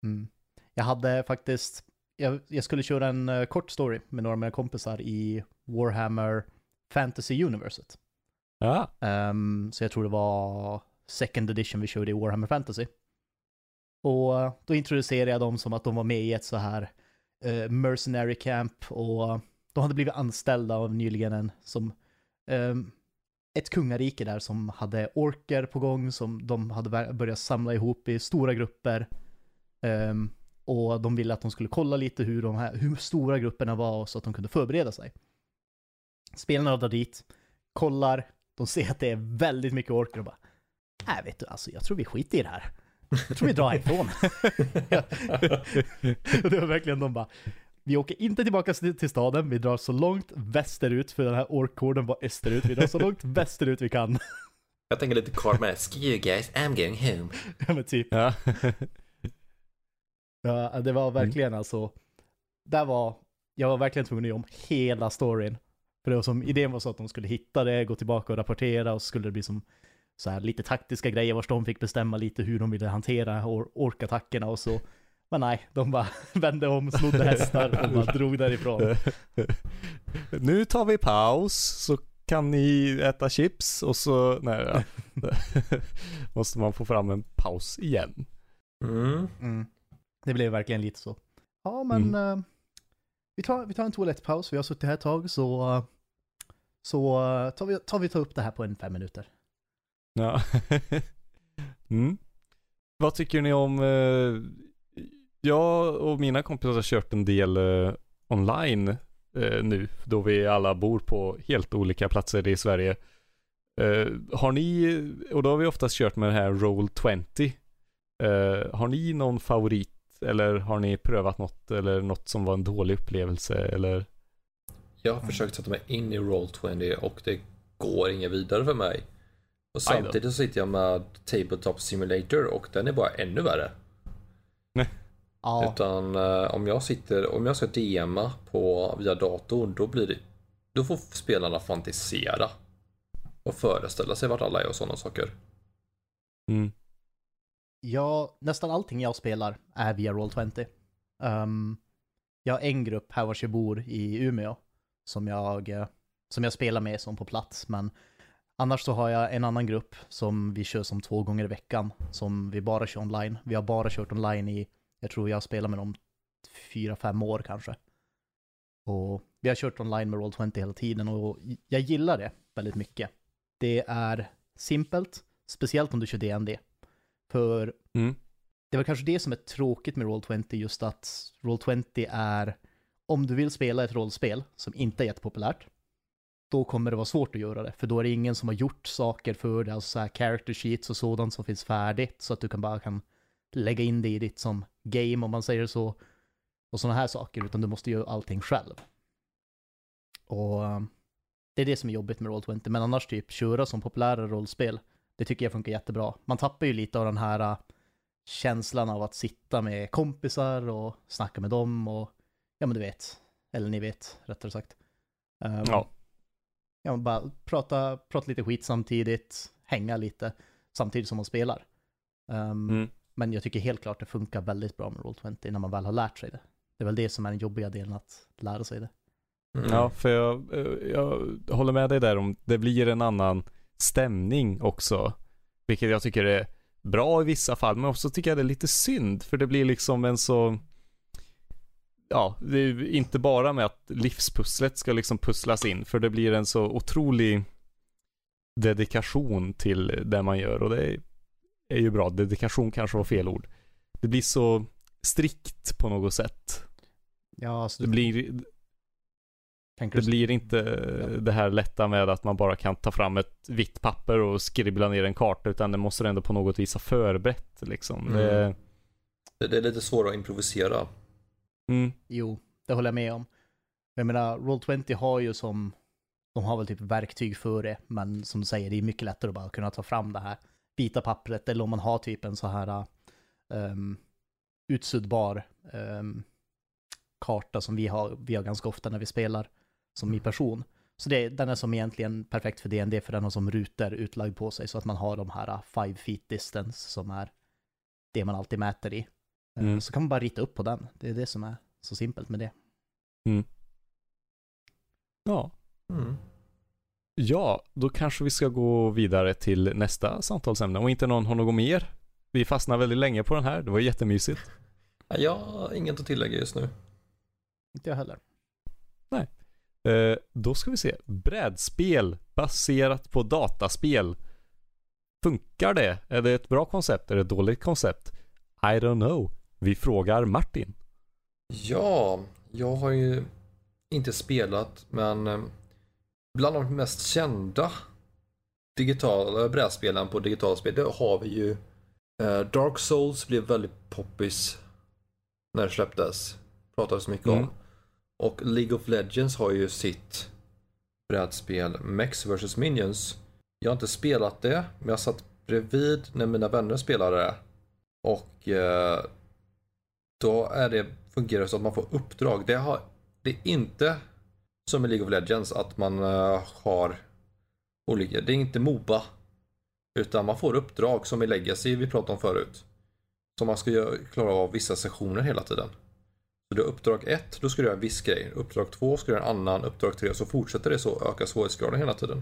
Speaker 3: Mm. Jag hade faktiskt, jag, jag skulle köra en eh, kort story med några av mina kompisar i Warhammer Fantasy Universet.
Speaker 1: Ja,
Speaker 3: Ehm, så jag tror det var second edition vi körde i Warhammer Fantasy. Och eh, då introducerade jag dem som att de var med i ett så här eh, mercenary camp och de hade blivit anställda av nyligen en som ehm, ett kungarike där som hade orker på gång som de hade börjat samla ihop i stora grupper. Ehm, och de ville att de skulle kolla lite hur, de här, hur stora grupperna var så att de kunde förbereda sig. Spelarna drar dit, kollar, de ser att det är väldigt mycket orker och bara Nej vet du, alltså jag tror vi skiter i det här. Jag tror vi drar härifrån. *laughs* det var verkligen de bara vi åker inte tillbaka till staden, vi drar så långt västerut, för den här orkorden var österut. Vi drar så långt västerut vi kan. *laughs*
Speaker 2: Jag tänker lite screw you guys, I'm going home.
Speaker 3: Ja men typ.
Speaker 1: ja. *laughs*
Speaker 3: Ja, det var verkligen alltså, där var, jag var verkligen tvungen att göra om hela storyn. För det var som, idén var så att de skulle hitta det, gå tillbaka och rapportera och så skulle det bli som så här lite taktiska grejer vars de fick bestämma lite hur de ville hantera or orkattackerna och så. Men nej, de bara *laughs* vände om, snodde hästar och bara *laughs* drog därifrån. *laughs*
Speaker 1: nu tar vi paus så kan ni äta chips och så, nej ja. Måste man få fram en paus igen.
Speaker 2: Mm.
Speaker 3: Mm. Det blev verkligen lite så. Ja, men
Speaker 1: Mm.
Speaker 3: eh, vi, tar, vi tar en toalettpaus. Vi har suttit här ett tag så, eh, så eh, tar, vi, tar vi ta upp det här på en fem minuter.
Speaker 1: Ja. *laughs* mm. Vad tycker ni om, eh, jag och mina kompisar har kört en del eh, online eh, nu, då vi alla bor på helt olika platser i Sverige. Eh, har ni, och då har vi oftast kört med det här Roll20. Eh, har ni någon favorit eller har ni prövat något eller något som var en dålig upplevelse eller?
Speaker 2: Jag har försökt sätta mig in i Roll20 och det går inget vidare för mig. Och samtidigt så sitter jag med Tabletop Simulator och den är bara ännu värre.
Speaker 3: Ja,
Speaker 2: Utan eh, om jag sitter, om jag ska DMa på via datorn då blir det, då får spelarna fantisera. Och föreställa sig vart alla är och sådana saker.
Speaker 1: Mm.
Speaker 3: ja, nästan allting jag spelar är via Roll20. Um, jag har en grupp här vars jag bor i Umeå som jag, eh, som jag spelar med som på plats, men annars så har jag en annan grupp som vi kör som två gånger i veckan, som vi bara kör online. Vi har bara kört online i, jag tror jag spelar med dem fyra, fem år kanske. Och vi har kört online med Roll20 hela tiden och jag gillar det väldigt mycket. Det är simpelt, speciellt om du kör D&D. För
Speaker 1: Mm.
Speaker 3: det var kanske det som är tråkigt med Roll20, just att Roll20 är, om du vill spela ett rollspel som inte är jättepopulärt, då kommer det vara svårt att göra det, för då är det ingen som har gjort saker för det, alltså så här character sheets och sådant som finns färdigt, så att du kan bara kan lägga in det i ditt som game, om man säger så, och sådana här saker, utan du måste göra allting själv. Och ehm, det är det som är jobbigt med Roll20, men annars typ köra som populära rollspel, det tycker jag funkar jättebra. Man tappar ju lite av den här äh, känslan av att sitta med kompisar och snacka med dem och ja men du vet, eller ni vet rättare sagt. Um,
Speaker 1: Ja.
Speaker 3: Ja, bara prata, prata lite skit samtidigt, hänga lite samtidigt som man spelar. Um,
Speaker 1: Mm.
Speaker 3: Men jag tycker helt klart det funkar väldigt bra med Roll20 när man väl har lärt sig det. Det är väl det som är den jobbiga delen att lära sig det.
Speaker 2: Mm.
Speaker 1: Ja, för jag, eh, jag håller med dig där om det blir en annan stämning också. Vilket jag tycker är bra i vissa fall, men också tycker jag det är lite synd, för det blir liksom en så Ja, det är ju inte bara med att livspusslet ska liksom pusslas in, för det blir en så otrolig dedikation till det man gör och det är, ju bra. Dedikation kanske var fel ord. Det blir så strikt på något sätt.
Speaker 3: Ja, så
Speaker 1: Det
Speaker 3: du
Speaker 1: blir,
Speaker 3: tänker
Speaker 1: det blir inte det här lätta med att man bara kan ta fram ett vitt papper och skribbla ner en karta utan det måste ändå på något vis ha förberett liksom.
Speaker 2: Mm.
Speaker 1: Det,
Speaker 2: Det, det är lite svårare att improvisera
Speaker 1: mm,
Speaker 3: Jo, det håller jag med om. Jag menar, Roll20 har ju som, de har väl typ verktyg för det, men som du säger, det är mycket lättare att bara kunna ta fram det här vita pappret, eller om man har typ en så här um, utsuddbar um, karta som vi har, vi har ganska ofta när vi spelar som i person. Så det, den är som egentligen perfekt för DND för den har som rutor utlagd på sig så att man har de här five feet distance som är det man alltid mäter i. Mm. Så kan man bara rita upp på den. Det är det som är så simpelt med det.
Speaker 1: Mm. Ja. Mm. Ja, då kanske vi ska gå vidare till nästa samtalsämne. Om inte någon har något mer. Vi fastnar väldigt länge på den här. Det var jättemysigt. *laughs*
Speaker 2: Jag har inget att tillägga just nu.
Speaker 3: Inte jag heller.
Speaker 1: Nej. Eh, då ska vi se. Brädspel baserat på dataspel. Funkar det? Är det ett bra koncept? Är det ett dåligt koncept? I don't know. Vi frågar Martin.
Speaker 2: Ja, jag har ju inte spelat men eh, bland de mest kända digitala brädspelen på digitala spel, det har vi ju eh, Dark Souls blev väldigt poppis när det släpptes. Pratades mycket mm. om. Och League of Legends har ju sitt brädspel Mex vs Minions. Jag har inte spelat det, men jag satt bredvid när mina vänner spelade det. Och eh, då är det, fungerar det så att man får uppdrag. Det, har, det är inte som i League of Legends att man uh, har olika, det är inte Moba. Utan man får uppdrag som i Legacy vi pratade om förut. Så man ska klara av vissa sessioner hela tiden. Så det är uppdrag 1, då ska du göra en viss grej. Uppdrag 2 ska du göra en annan. Uppdrag 3, så fortsätter det så ökar svårighetsgraden hela tiden.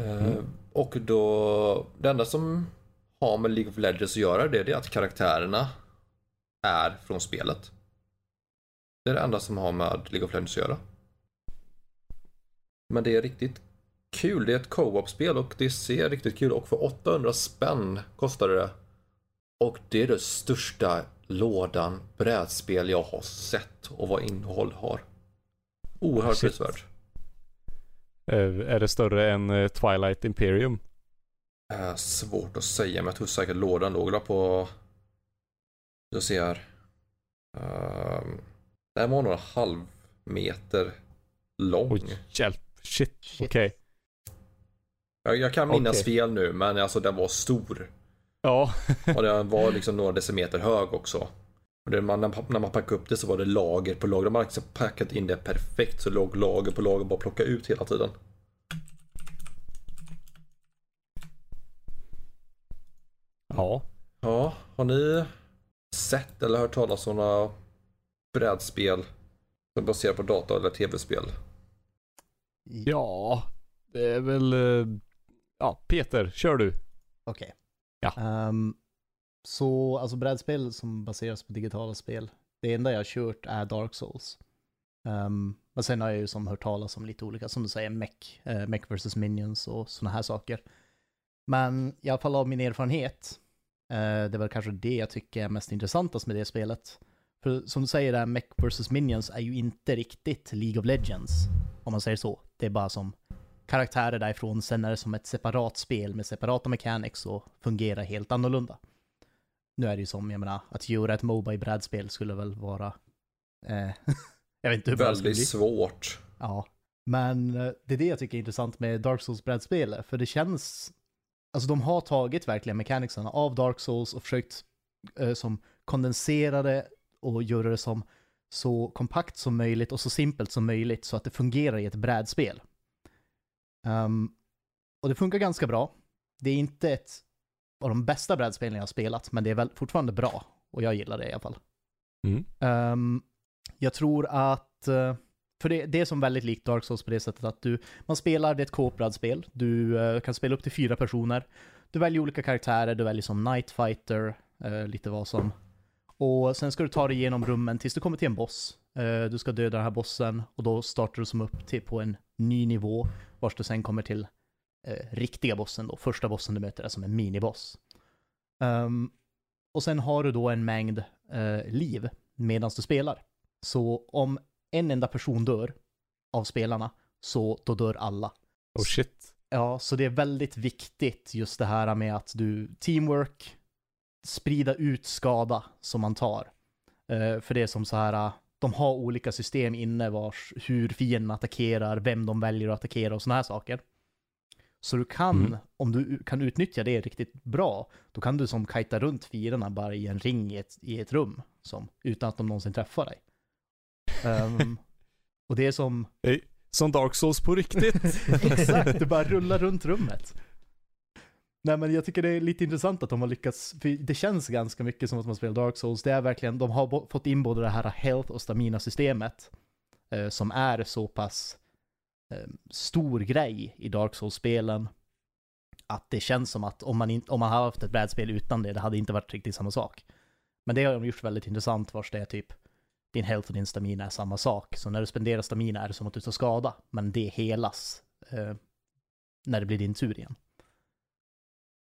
Speaker 2: Eh, mm. Och då, det enda som har med League of Legends att göra det, det är att karaktärerna är från spelet. Det är det enda som har med League of Legends att göra. Men det är riktigt kul. Det är ett co-op-spel och det ser riktigt kul och för 800 spänn kostar det. Och det är den största lådan brädspel jag har sett och vad innehåll har. Oerhört prisvärt.
Speaker 1: Är det större än eh, Twilight Imperium?
Speaker 2: Äh, svårt att säga men jag tror säkert lådan låg på... Jag ser. Uh, den var några halv meter lång. Oj,
Speaker 1: hjälp. Shit, okej. Okay.
Speaker 2: Jag, jag, kan minnas okay. fel nu, men alltså den var stor.
Speaker 1: Ja.
Speaker 2: och den var liksom några decimeter hög också. Och det, man, när man packade upp det så var det lager på lager. Man hade liksom packat in det perfekt så låg lager på lager bara plocka ut hela tiden.
Speaker 1: Ja.
Speaker 2: Ja, har ni sett eller hört talas om några brädspel som baserar på data eller tv-spel?
Speaker 1: Ja, det är väl... Eh, ja, Peter, kör du.
Speaker 3: Okej. Okay.
Speaker 1: Ja.
Speaker 3: Um, så, alltså brädspel som baseras på digitala spel. Det enda jag har kört är Dark Souls. Um, men sen har jag ju som hört talas om lite olika, som du säger, Mech, uh, Mech vs Minions och sådana här saker. Men i alla fall av min erfarenhet, det är väl kanske det jag tycker är mest intressantast med det spelet. För som du säger, där Mech vs Minions är ju inte riktigt League of Legends, om man säger så. Det är bara som karaktärer därifrån, sen är det som ett separat spel med separata mechanics och fungerar helt annorlunda. Nu är det ju som, jag menar, att göra ett Moba i brädspel skulle väl vara... Eh, *laughs* jag vet inte hur
Speaker 2: bra det bli. svårt.
Speaker 3: Ja. Men eh, det är det jag tycker är intressant med Dark Souls brädspel, för det känns... Alltså de har tagit verkligen mechanicsen av Dark Souls och försökt eh, som kondensera det och göra det som så kompakt som möjligt och så simpelt som möjligt så att det fungerar i ett brädspel. Um, och det funkar ganska bra. Det är inte ett av de bästa brädspelen jag har spelat, men det är väl fortfarande bra. Och jag gillar det i alla fall.
Speaker 1: Mm.
Speaker 3: Um, jag tror att, eh, för det, det är som väldigt likt Dark Souls på det sättet att du, man spelar, det är ett Cooprad-spel. Du uh, kan spela upp till fyra personer. Du väljer olika karaktärer, du väljer som Night Fighter, uh, lite vad som och sen ska du ta dig igenom rummen tills du kommer till en boss. Eh, du ska döda den här bossen och då startar du som upp till på en ny nivå. Vars du sen kommer till eh, riktiga bossen då. Första bossen du möter är som en miniboss. Um, och sen har du då en mängd liv medan du spelar. Så om en enda person dör av spelarna, så då dör alla.
Speaker 1: Oh shit.
Speaker 3: Ja, så det är väldigt viktigt just det här med att du, teamwork, sprida ut skada som man tar. Uh, för det är som så här, uh, de har olika system inne vars, hur fienden attackerar, vem de väljer att attackera och sådana här saker. Så du kan,
Speaker 1: Mm.
Speaker 3: om du kan utnyttja det riktigt bra, då kan du som kajta runt fienderna bara i en ring i ett, i ett rum, som, utan att de någonsin träffar dig. Ehm, och det är som,
Speaker 1: Som Dark Souls på riktigt. *laughs*
Speaker 3: exakt, du bara rullar runt rummet. Nej men jag tycker det är lite intressant att de har lyckats, för det känns ganska mycket som att man spelar Dark Souls. Det är verkligen, de har fått in både det här health och stamina systemet eh, som är så pass eh, stor grej i Dark Souls-spelen att det känns som att om man, in, om man hade haft ett brädspel utan det, det hade inte varit riktigt samma sak. Men det har de gjort väldigt intressant vars det är typ din health och din stamina är samma sak. Så när du spenderar stamina är det som att du tar skada, men det helas eh, när det blir din tur igen.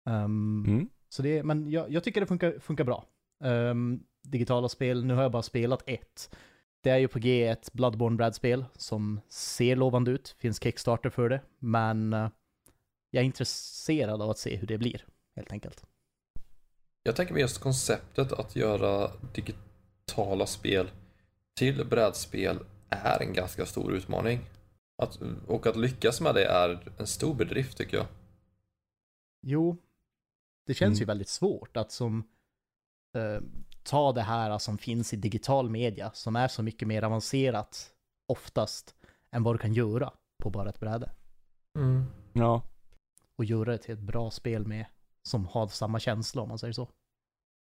Speaker 3: Ehm,
Speaker 1: Mm.
Speaker 3: Så det, men jag, jag tycker det funkar, funkar bra. Ehm, digitala spel, nu har jag bara spelat ett. Det är ju på G ett Bloodborne-brädspel som ser lovande ut, finns Kickstarter för det, men eh, jag är intresserad av att se hur det blir, helt enkelt.
Speaker 2: Jag tänker mig just konceptet att göra digitala spel till brädspel är en ganska stor utmaning. Att, och att lyckas med det är en stor bedrift tycker jag.
Speaker 3: Jo, det känns ju
Speaker 1: Mm.
Speaker 3: väldigt svårt att som eh, ta det här som finns i digital media, som är så mycket mer avancerat oftast än vad du kan göra på bara ett bräde.
Speaker 1: Ja.
Speaker 3: Och göra det till ett bra spel med, som har samma känsla om man säger så.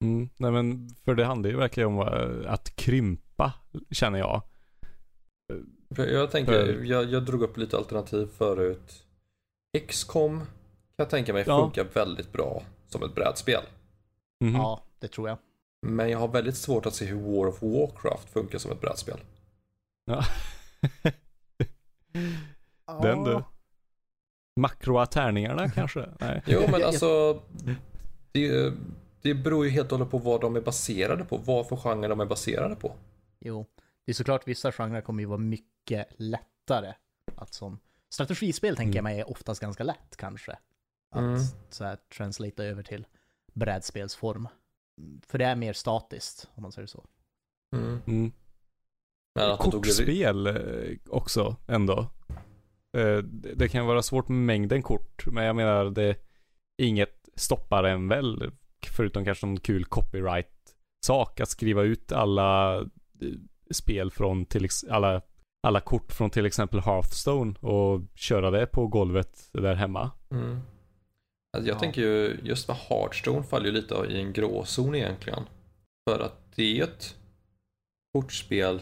Speaker 1: Mm. Nej men, för det handlar ju verkligen om eh, att krympa, känner jag.
Speaker 2: Jag tänker,
Speaker 1: För-
Speaker 2: jag, jag drog upp lite alternativ förut. XCOM kan jag tänka mig
Speaker 1: Ja.
Speaker 2: funkar väldigt bra som ett brädspel.
Speaker 1: Mhm.
Speaker 3: Ja, det tror jag.
Speaker 2: Men jag har väldigt svårt att se hur War of Warcraft funkar som ett brädspel.
Speaker 1: Ja. *laughs* Den du. Makroa tärningarna kanske? Nej.
Speaker 2: Jo men alltså, *laughs* det, det beror ju helt och hållet på vad de är baserade på. Vad för genre de är baserade på.
Speaker 3: Jo, det är såklart vissa genrer kommer ju vara mycket lättare att som strategispel tänker jag mig är oftast ganska lätt kanske. Att
Speaker 2: Mm.
Speaker 3: så här translata över till brädspelsform. För det är mer statiskt om man säger så.
Speaker 2: Mm.
Speaker 1: Mm. Kortspel eh, också ändå. Eh, Det det kan vara svårt med mängden kort, men jag menar det inget stoppar en väl, förutom kanske någon kul copyright-sak att skriva ut alla eh, spel från till alla, alla kort från till exempel Hearthstone och köra det på golvet där hemma.
Speaker 2: Mm. Alltså jag
Speaker 3: Ja.
Speaker 2: tänker ju, just med Hearthstone faller ju lite i en gråzon egentligen. För att det är ju ett kortspel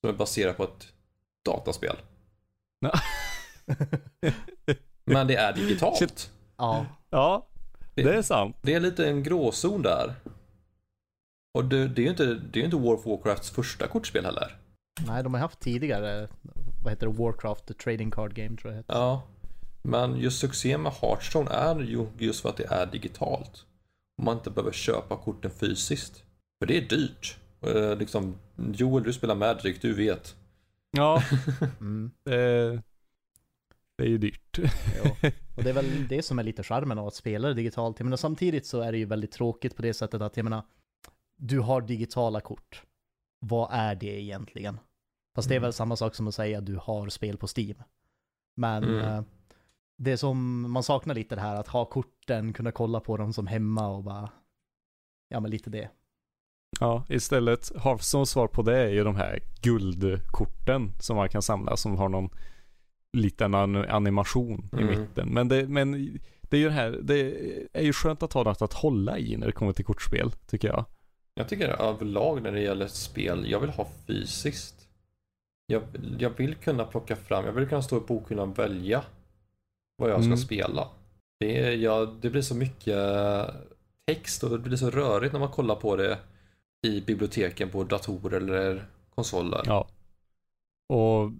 Speaker 2: som är baserat på ett dataspel. *laughs* Men det är digitalt.
Speaker 3: Ja,
Speaker 1: Ja, det är sant.
Speaker 2: Det är lite en gråzon där. Och det, det är ju inte, det är inte War of Warcrafts första kortspel heller.
Speaker 3: nej de har haft tidigare, vad heter det, Warcraft, the trading card game tror jag det heter.
Speaker 2: Ja. Men just succén med Hearthstone är ju just för att det är digitalt. Och man inte behöver köpa korten fysiskt. För det är dyrt. Eh, liksom, Joel, du spelar Magic, du vet.
Speaker 1: Ja, *laughs*
Speaker 3: Mm.
Speaker 1: det, det är ju dyrt.
Speaker 3: Ja. *laughs* Och det är väl det som är lite charmen av att spela det digitalt. Jag menar, samtidigt så är det ju väldigt tråkigt på det sättet att jag menar, du har digitala kort. Vad är det egentligen? Fast det är
Speaker 2: Mm.
Speaker 3: väl samma sak som att säga att du har spel på Steam. Men
Speaker 2: Mm.
Speaker 3: eh, det som man saknar lite det här att ha korten, kunna kolla på dem som hemma och bara, ja men lite det.
Speaker 1: Ja, istället Hearthstones svar på det är ju de här guldkorten som man kan samla som har någon liten an- animation i
Speaker 2: Mm.
Speaker 1: mitten. Men det, men det är ju det här, det är ju skönt att ha något att hålla i när det kommer till kortspel, tycker jag.
Speaker 2: Jag tycker överlag när det gäller spel, jag vill ha fysiskt. Jag, jag vill kunna plocka fram, jag vill kunna stå i bokhyllan och välja vad jag ska
Speaker 1: Mm.
Speaker 2: spela. Det, ja, det blir så mycket text och det blir så rörigt när man kollar på det i biblioteken på datorer eller konsoler.
Speaker 1: Ja. Och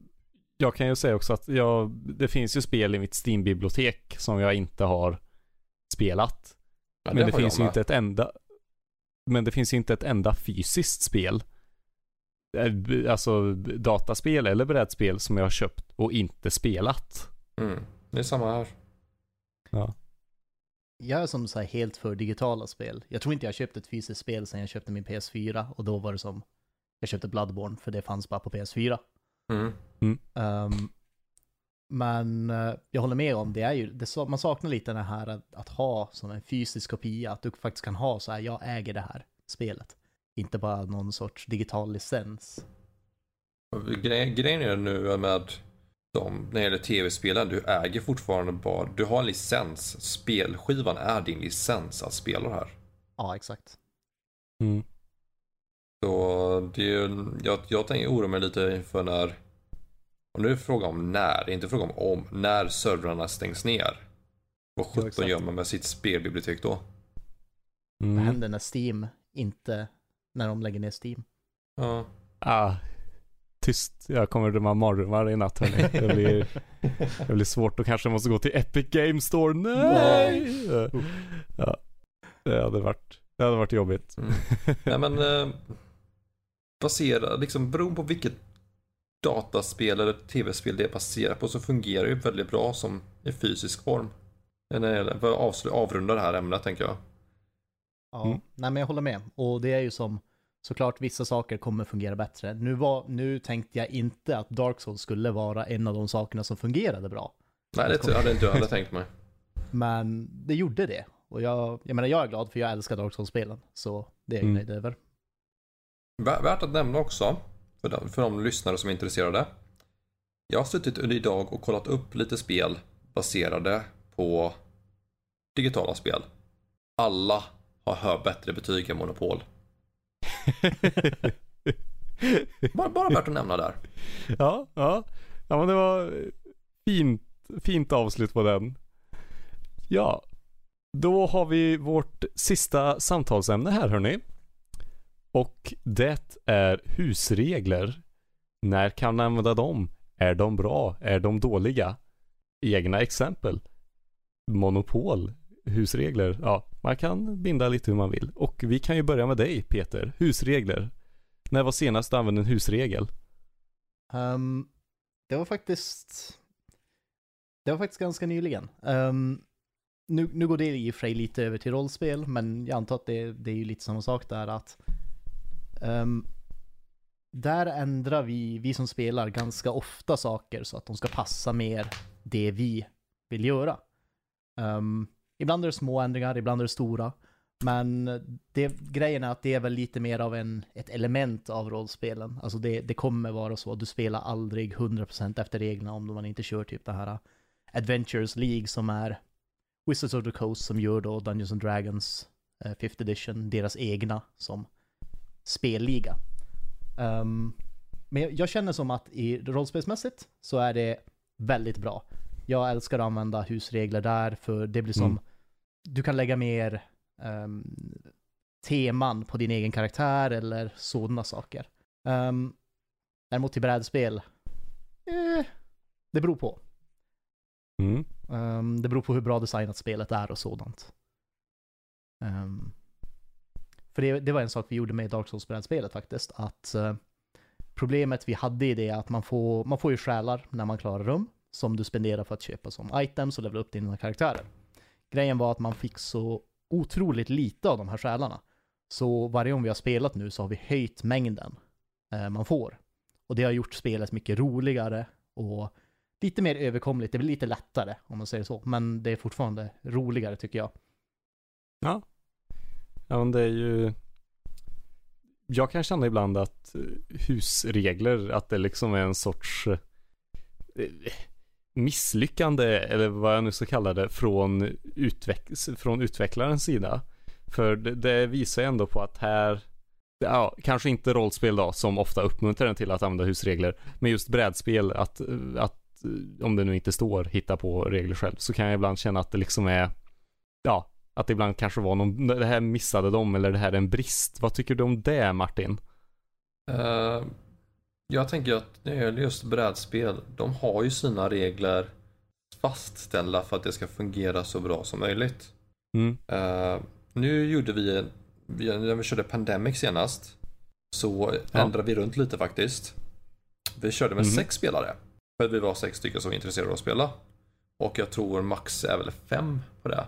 Speaker 1: jag kan ju säga också att jag, det finns ju spel i mitt Steam-bibliotek som jag inte har spelat.
Speaker 2: Ja,
Speaker 1: men det finns ju inte ett enda Men det finns ju inte ett enda fysiskt spel eh, Alltså dataspel eller brädspel som jag har köpt och inte spelat.
Speaker 2: Mm. Det är samma här.
Speaker 3: Jag är som så här helt för digitala spel. Jag tror inte jag har köpt ett fysiskt spel sedan jag köpte min PS4 och då var det som, jag köpte Bloodborne för det fanns bara på PS4.
Speaker 2: Mm.
Speaker 3: Um, men uh, jag håller med om, det är ju, det, man saknar lite det här att, att, ha som en fysisk kopia, att du faktiskt kan ha så här, jag äger det här spelet. Inte bara någon sorts digital licens.
Speaker 2: Gre grejen är nu med de, när det gäller tv-spelen, du äger fortfarande bara, du har en licens. Spelskivan är din licens att spela det här.
Speaker 3: Ja, exakt.
Speaker 1: Mm.
Speaker 2: Så det är, jag, jag tänker oroa mig lite inför när, och nu är det fråga om när, inte fråga om om, när servrarna stängs ner. Vad sjutton
Speaker 3: Ja,
Speaker 2: gör man med sitt spelbibliotek då?
Speaker 3: Vad
Speaker 1: Mm.
Speaker 3: händer när Steam inte, när de lägger ner Steam?
Speaker 2: Ja.
Speaker 1: Ah, tyst, jag kommer drömma mardrömmar i natt hörni. Det blir, *laughs* det blir svårt och kanske måste gå till Epic Games Store. Nej! Ja, det hade varit, det hade varit jobbigt.
Speaker 2: Mm. Nej men, eh, basera, liksom beroende på vilket dataspel eller tv-spel det är baserat på så fungerar det ju väldigt bra som i fysisk form. När det gäller, för att avrunda det här ämnet tänker jag.
Speaker 3: Ja,
Speaker 1: Mm.
Speaker 3: nej men jag håller med. Och det är ju som, såklart vissa saker kommer fungera bättre. Nu, var, nu tänkte jag inte att Dark Souls skulle vara en av de sakerna som fungerade bra.
Speaker 2: Nej, det hade inte jag heller tänkt mig. *laughs*
Speaker 3: Men det gjorde det. Och jag, jag menar jag är glad för jag älskar Dark Souls-spelen. Så det är jag
Speaker 1: Mm.
Speaker 3: nöjd över.
Speaker 2: Vä- Värt att nämna också, för de, för de lyssnare som är intresserade. Jag har suttit under idag och kollat upp lite spel baserade på digitala spel. Alla har hör bättre betyg än Monopol. *laughs* Bara, bara värt att nämna där.
Speaker 1: ja, ja. Ja men det var fint, fint avslut på den. Ja, då har vi vårt sista samtalsämne här hörni. Och det är husregler. När kan man använda dem? Är de bra? Är de dåliga? Egna exempel. Monopol. Husregler. Ja, man kan binda lite hur man vill. Och vi kan ju börja med dig Peter. Husregler. När var senast du använde en husregel?
Speaker 3: Um, det var faktiskt... Det var faktiskt ganska nyligen. Um, nu, nu går det i och för sig lite över till rollspel, men jag antar att det, det är ju lite samma sak där att... Um, där ändrar vi, vi som spelar, ganska ofta saker så att de ska passa mer det vi vill göra. Um, ibland är det små ändringar, ibland är det stora. Men det, grejen är att det är väl lite mer av en, ett element av rollspelen. Alltså det, det kommer vara så. Du spelar aldrig 100% efter reglerna om man inte kör typ det här äh, Adventures League som är Wizards of the Coast som gör då Dungeons and Dragons äh, uh, 5th edition, deras egna som spelliga. Um, men jag, känner som att i rollspelsmässigt så är det väldigt bra. Jag älskar att använda husregler där för det blir som,
Speaker 1: Mm.
Speaker 3: du kan lägga mer ehm, teman på din egen karaktär eller sådana saker. Um, däremot till brädspel, eh, det beror på.
Speaker 1: Mm.
Speaker 3: Ehm, det beror på hur bra designat spelet är och sådant. Ehm, för det, det var en sak vi gjorde med Dark Souls-brädspelet faktiskt, att eh, problemet vi hade i det är att man får, man får ju själar när man klarar rum, som du spenderar för att köpa som items och levela upp dina karaktärer. Grejen var att man fick så otroligt lite av de här själarna. Så varje gång vi har spelat nu så har vi höjt mängden eh, man får. Och det har gjort spelet mycket roligare och lite mer överkomligt. Det blir lite lättare om man säger så. Men det är fortfarande roligare tycker jag.
Speaker 1: Ja. Ja men det är ju Jag kan känna ibland att eh, husregler, att det liksom är en sorts eh, misslyckande, eller vad jag nu ska kalla det, från, utveck- från utvecklarens sida. För det, det visar ju ändå på att här Ja, kanske inte rollspel då, som ofta uppmuntrar en till att använda husregler. Men just brädspel, att, eh, att om det nu inte står hitta på regler själv, så kan jag ibland känna att det liksom är, ja, att det ibland kanske var någon, det här missade de eller det här är en brist. Vad tycker du om det Martin?
Speaker 2: Eh, jag tänker att när det gäller just brädspel, de har ju sina regler fastställda för att det ska fungera så bra som möjligt.
Speaker 1: Mm.
Speaker 2: Eh, nu gjorde vi, när vi körde Pandemic senast, så
Speaker 1: Ja.
Speaker 2: ändrade vi runt lite faktiskt. Vi körde med
Speaker 1: Mhm.
Speaker 2: sex spelare. För att vi var sex stycken som var intresserade av att spela. Och jag tror max är väl fem på det.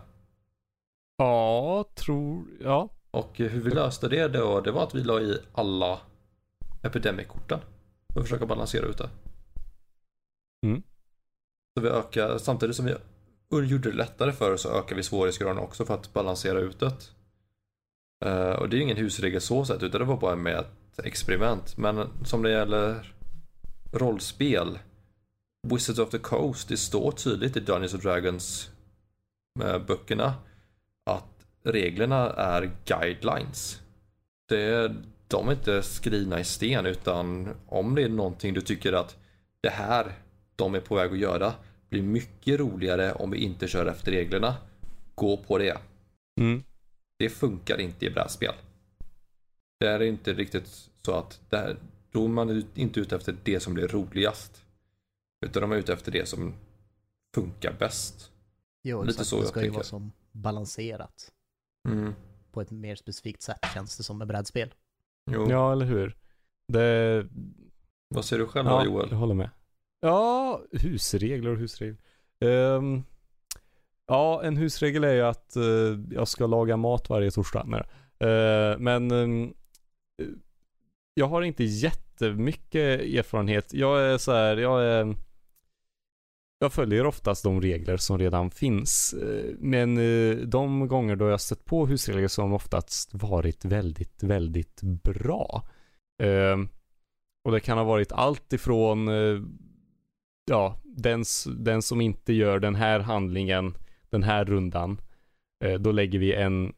Speaker 1: Ja, tror, ja.
Speaker 2: Och hur vi löste det då, det var att vi la i alla Epidemic-korten. Och försöka balansera ut det.
Speaker 1: Mm.
Speaker 2: Så vi ökar, samtidigt som vi gjorde det lättare för oss så ökar vi svårighetsgraden också för att balansera ut det. Uh, och det är ju ingen husregel så sett utan det var bara med ett experiment. Men som det gäller rollspel Wizards of the Coast, det står tydligt i Dungeons and Dragons eh, böckerna att reglerna är guidelines. Det, de är inte skrivna i sten utan om det är någonting du tycker att det här de är på väg att göra blir mycket roligare om vi inte kör efter reglerna. Gå på det.
Speaker 1: Mm.
Speaker 2: Det funkar inte i brädspel. Det är inte riktigt så att det här, då är man inte ute efter det som blir roligast. Utan de är ute efter det som funkar bäst.
Speaker 3: Jo,
Speaker 2: Lite
Speaker 3: exakt.
Speaker 2: så
Speaker 3: det
Speaker 2: jag
Speaker 3: ska ju
Speaker 2: tänker.
Speaker 3: vara som balanserat
Speaker 2: Mm.
Speaker 3: på ett mer specifikt sätt känns det som med brädspel.
Speaker 2: Jo.
Speaker 1: Ja, eller hur? Det...
Speaker 2: Vad säger du själv då
Speaker 1: Ja,
Speaker 2: Joel?
Speaker 1: jag håller med. Ja, husregler och husregler. Ehm, ja, en husregel är ju att eh, jag ska laga mat varje torsdag. Nej, uh, men ehm, eh, jag har inte jättemycket erfarenhet. Jag är så här, jag är jag följer oftast de regler som redan finns. Eh, men eh, de gånger då jag stött på husregler som oftast varit väldigt, väldigt bra. Ehm, och det kan ha varit allt ifrån eh, ja, den, den som inte gör den här handlingen den här rundan. Då lägger vi en,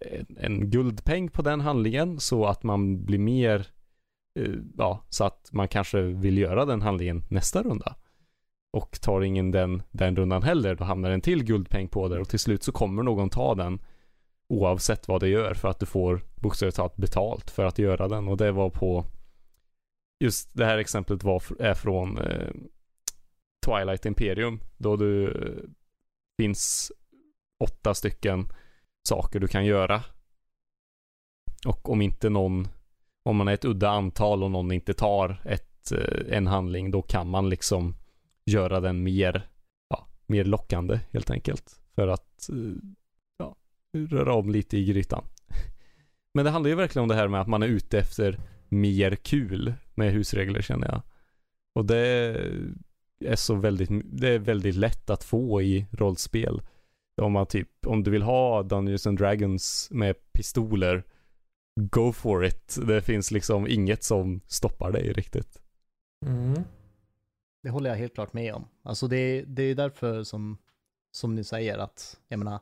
Speaker 1: en, en guldpeng på den handlingen så att man blir mer ja, så att man kanske vill göra den handlingen nästa runda. Och tar ingen den, den rundan heller, då hamnar en till guldpeng på där och till slut så kommer någon ta den. Oavsett vad det gör för att du får bokstavligt talat betalt för att göra den. Och det var på just det här exemplet var, är från eh, Twilight Imperium. Då du eh, finns åtta stycken saker du kan göra. Och om inte någon, om man är ett udda antal och någon inte tar ett, eh, en handling, då kan man liksom göra den mer, ja, mer lockande helt enkelt. För att, eh, ja, röra om lite i grytan. *laughs* Men det handlar ju verkligen om det här med att man är ute efter mer kul med husregler känner jag. Och det är så väldigt, det är väldigt lätt att få i rollspel. Om man typ, om du vill ha Dungeons and Dragons med pistoler, go for it. Det finns liksom inget som stoppar dig riktigt.
Speaker 2: Mm.
Speaker 3: Det håller jag helt klart med om. Alltså det, det är därför som, som ni säger att, jag menar,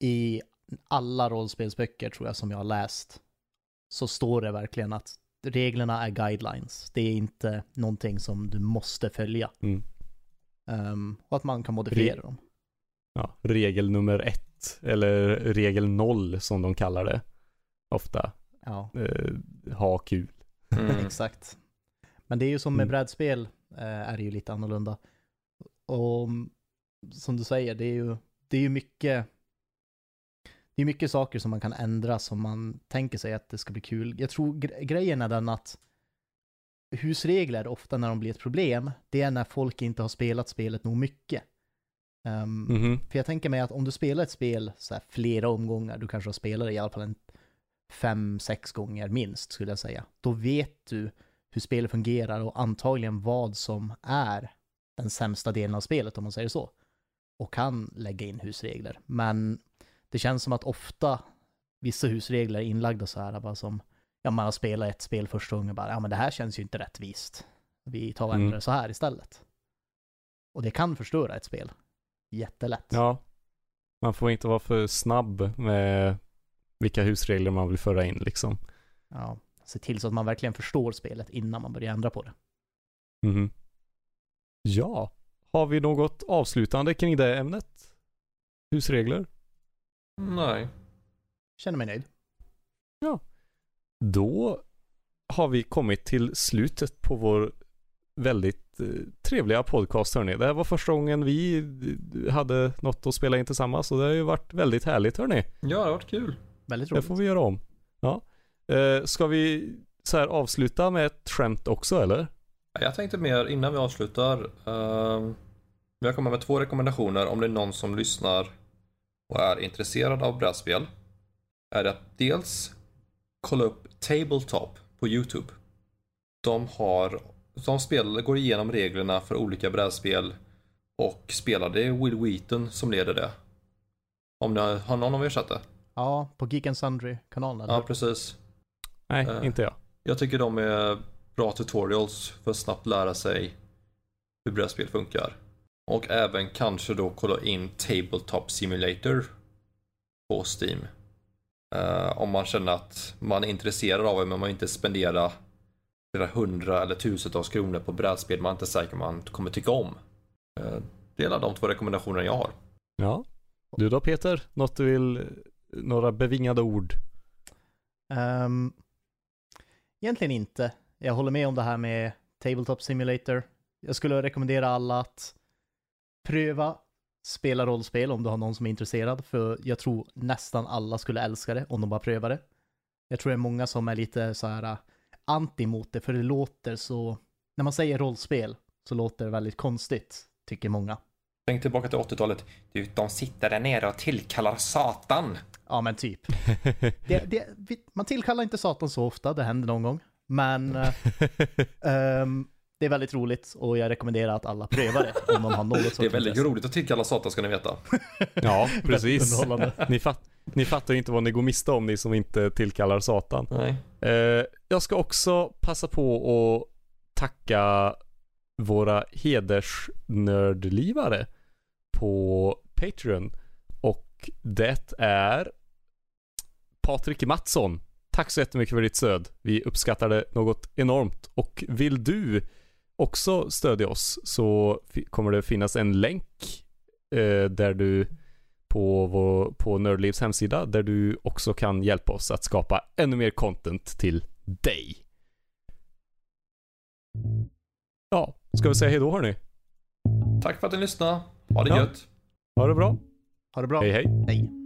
Speaker 3: i alla rollspelsböcker tror jag som jag har läst, så står det verkligen att reglerna är guidelines. Det är inte någonting som du måste följa.
Speaker 1: Mm.
Speaker 3: Ehm, och att man kan modifiera
Speaker 1: Re-
Speaker 3: dem.
Speaker 1: Ja, regel nummer ett, eller regel noll som de kallar det. Ofta.
Speaker 3: Ja,
Speaker 1: Eh, ha kul.
Speaker 2: Mm. *laughs*
Speaker 3: exakt. Men det är ju som med
Speaker 1: Mm.
Speaker 3: brädspel, är det ju lite annorlunda. Och som du säger, det är ju, det är ju mycket det är mycket saker som man kan ändra som man tänker sig att det ska bli kul. Jag tror gre- grejen är den att husregler, ofta när de blir ett problem, det är när folk inte har spelat spelet nog mycket. Ehm,
Speaker 1: Mhm.
Speaker 3: För jag tänker mig att om du spelar ett spel så här flera omgångar, du kanske har spelat det i alla fall en fem, sex gånger minst skulle jag säga. Då vet du hur spelet fungerar och antagligen vad som är den sämsta delen av spelet om man säger så. Och kan lägga in husregler. Men det känns som att ofta vissa husregler är inlagda så här bara som, ja man har spelat ett spel första gången bara, ja men det här känns ju inte rättvist. Vi tar och ändrar
Speaker 1: Mm.
Speaker 3: så här istället. Och det kan förstöra ett spel. Jättelätt.
Speaker 1: Ja. Man får inte vara för snabb med vilka husregler man vill föra in liksom.
Speaker 3: Ja, se till så att man verkligen förstår spelet innan man börjar ändra på det.
Speaker 1: Mhm. Ja. Har vi något avslutande kring det ämnet? Husregler?
Speaker 2: Nej.
Speaker 3: Känner mig nöjd.
Speaker 1: Då har vi kommit till slutet på vår väldigt eh, trevliga podcast hörni. Det här var första gången vi eh, hade något att spela in tillsammans och det har ju varit väldigt härligt hörni.
Speaker 2: Ja, det har varit kul.
Speaker 3: Väldigt
Speaker 1: Det
Speaker 3: roligt.
Speaker 1: får vi göra om. Ja. Eh, ska vi så här avsluta med ett skämt också eller?
Speaker 2: Jag tänkte mer innan vi avslutar. Uh, jag kommer med två rekommendationer om det är någon som lyssnar och är intresserad av brädspel. Är det att dels kolla upp Tabletop på YouTube. de har, de spel, går igenom reglerna för olika brädspel och spelar. Det är Will Wheaton som leder det. Om ni har, har någon av er sett det?
Speaker 3: Ja, på Geek and Sundry-kanalen.
Speaker 2: Ja, precis.
Speaker 1: Nej,
Speaker 2: Eh.
Speaker 1: inte jag.
Speaker 2: Jag tycker de är bra tutorials för att snabbt lära sig hur brädspel funkar. Och även kanske då kolla in Tabletop Simulator på Steam. Eh, om man känner att man är intresserad av det men man inte spenderar flera hundra eller tusentals kronor på brädspel man inte är säker man kommer tycka om. Uh, det är alla de två rekommendationerna jag har.
Speaker 1: Ja. Du då Peter? Något du vill, några bevingade ord?
Speaker 3: Ehm, egentligen inte. Jag håller med om det här med Tabletop Simulator. Jag skulle rekommendera alla att pröva spela rollspel om du har någon som är intresserad, för jag tror nästan alla skulle älska det om de bara prövar det. Jag tror det är många som är lite så här äh, anti mot det, för det låter så, när man säger rollspel så låter det väldigt konstigt, tycker många.
Speaker 2: Tänk tillbaka till 80-talet. Du, de sitter där nere och tillkallar Satan.
Speaker 3: Ja, men typ. *laughs* Det, det, man tillkallar inte Satan så ofta, det händer någon gång. Men ehm, det är väldigt roligt och jag rekommenderar att alla prövar det om de har något sorts *laughs*
Speaker 2: Det är väldigt
Speaker 3: intresse.
Speaker 2: roligt att tillkalla Satan ska ni veta. *laughs*
Speaker 1: ja, precis. Ni, fatt, ni fattar ju inte vad ni går miste om, ni som inte tillkallar Satan.
Speaker 2: Nej.
Speaker 1: Eh, jag ska också passa på att tacka våra hedersnördlivare på Patreon. Och det är Patrik Mattsson. Tack så jättemycket för ditt stöd. Vi uppskattar det något enormt. Och vill du också stödja oss så kommer det finnas en länk eh, där du på, vår, på Nördlivs hemsida där du också kan hjälpa oss att skapa ännu mer content till dig. Ja, ska vi säga hejdå hörni?
Speaker 2: Tack för att ni lyssnade. Ha det
Speaker 1: Ja.
Speaker 2: gött.
Speaker 1: Ha det bra.
Speaker 3: Ha det bra.
Speaker 1: Hej hej.
Speaker 3: Hej.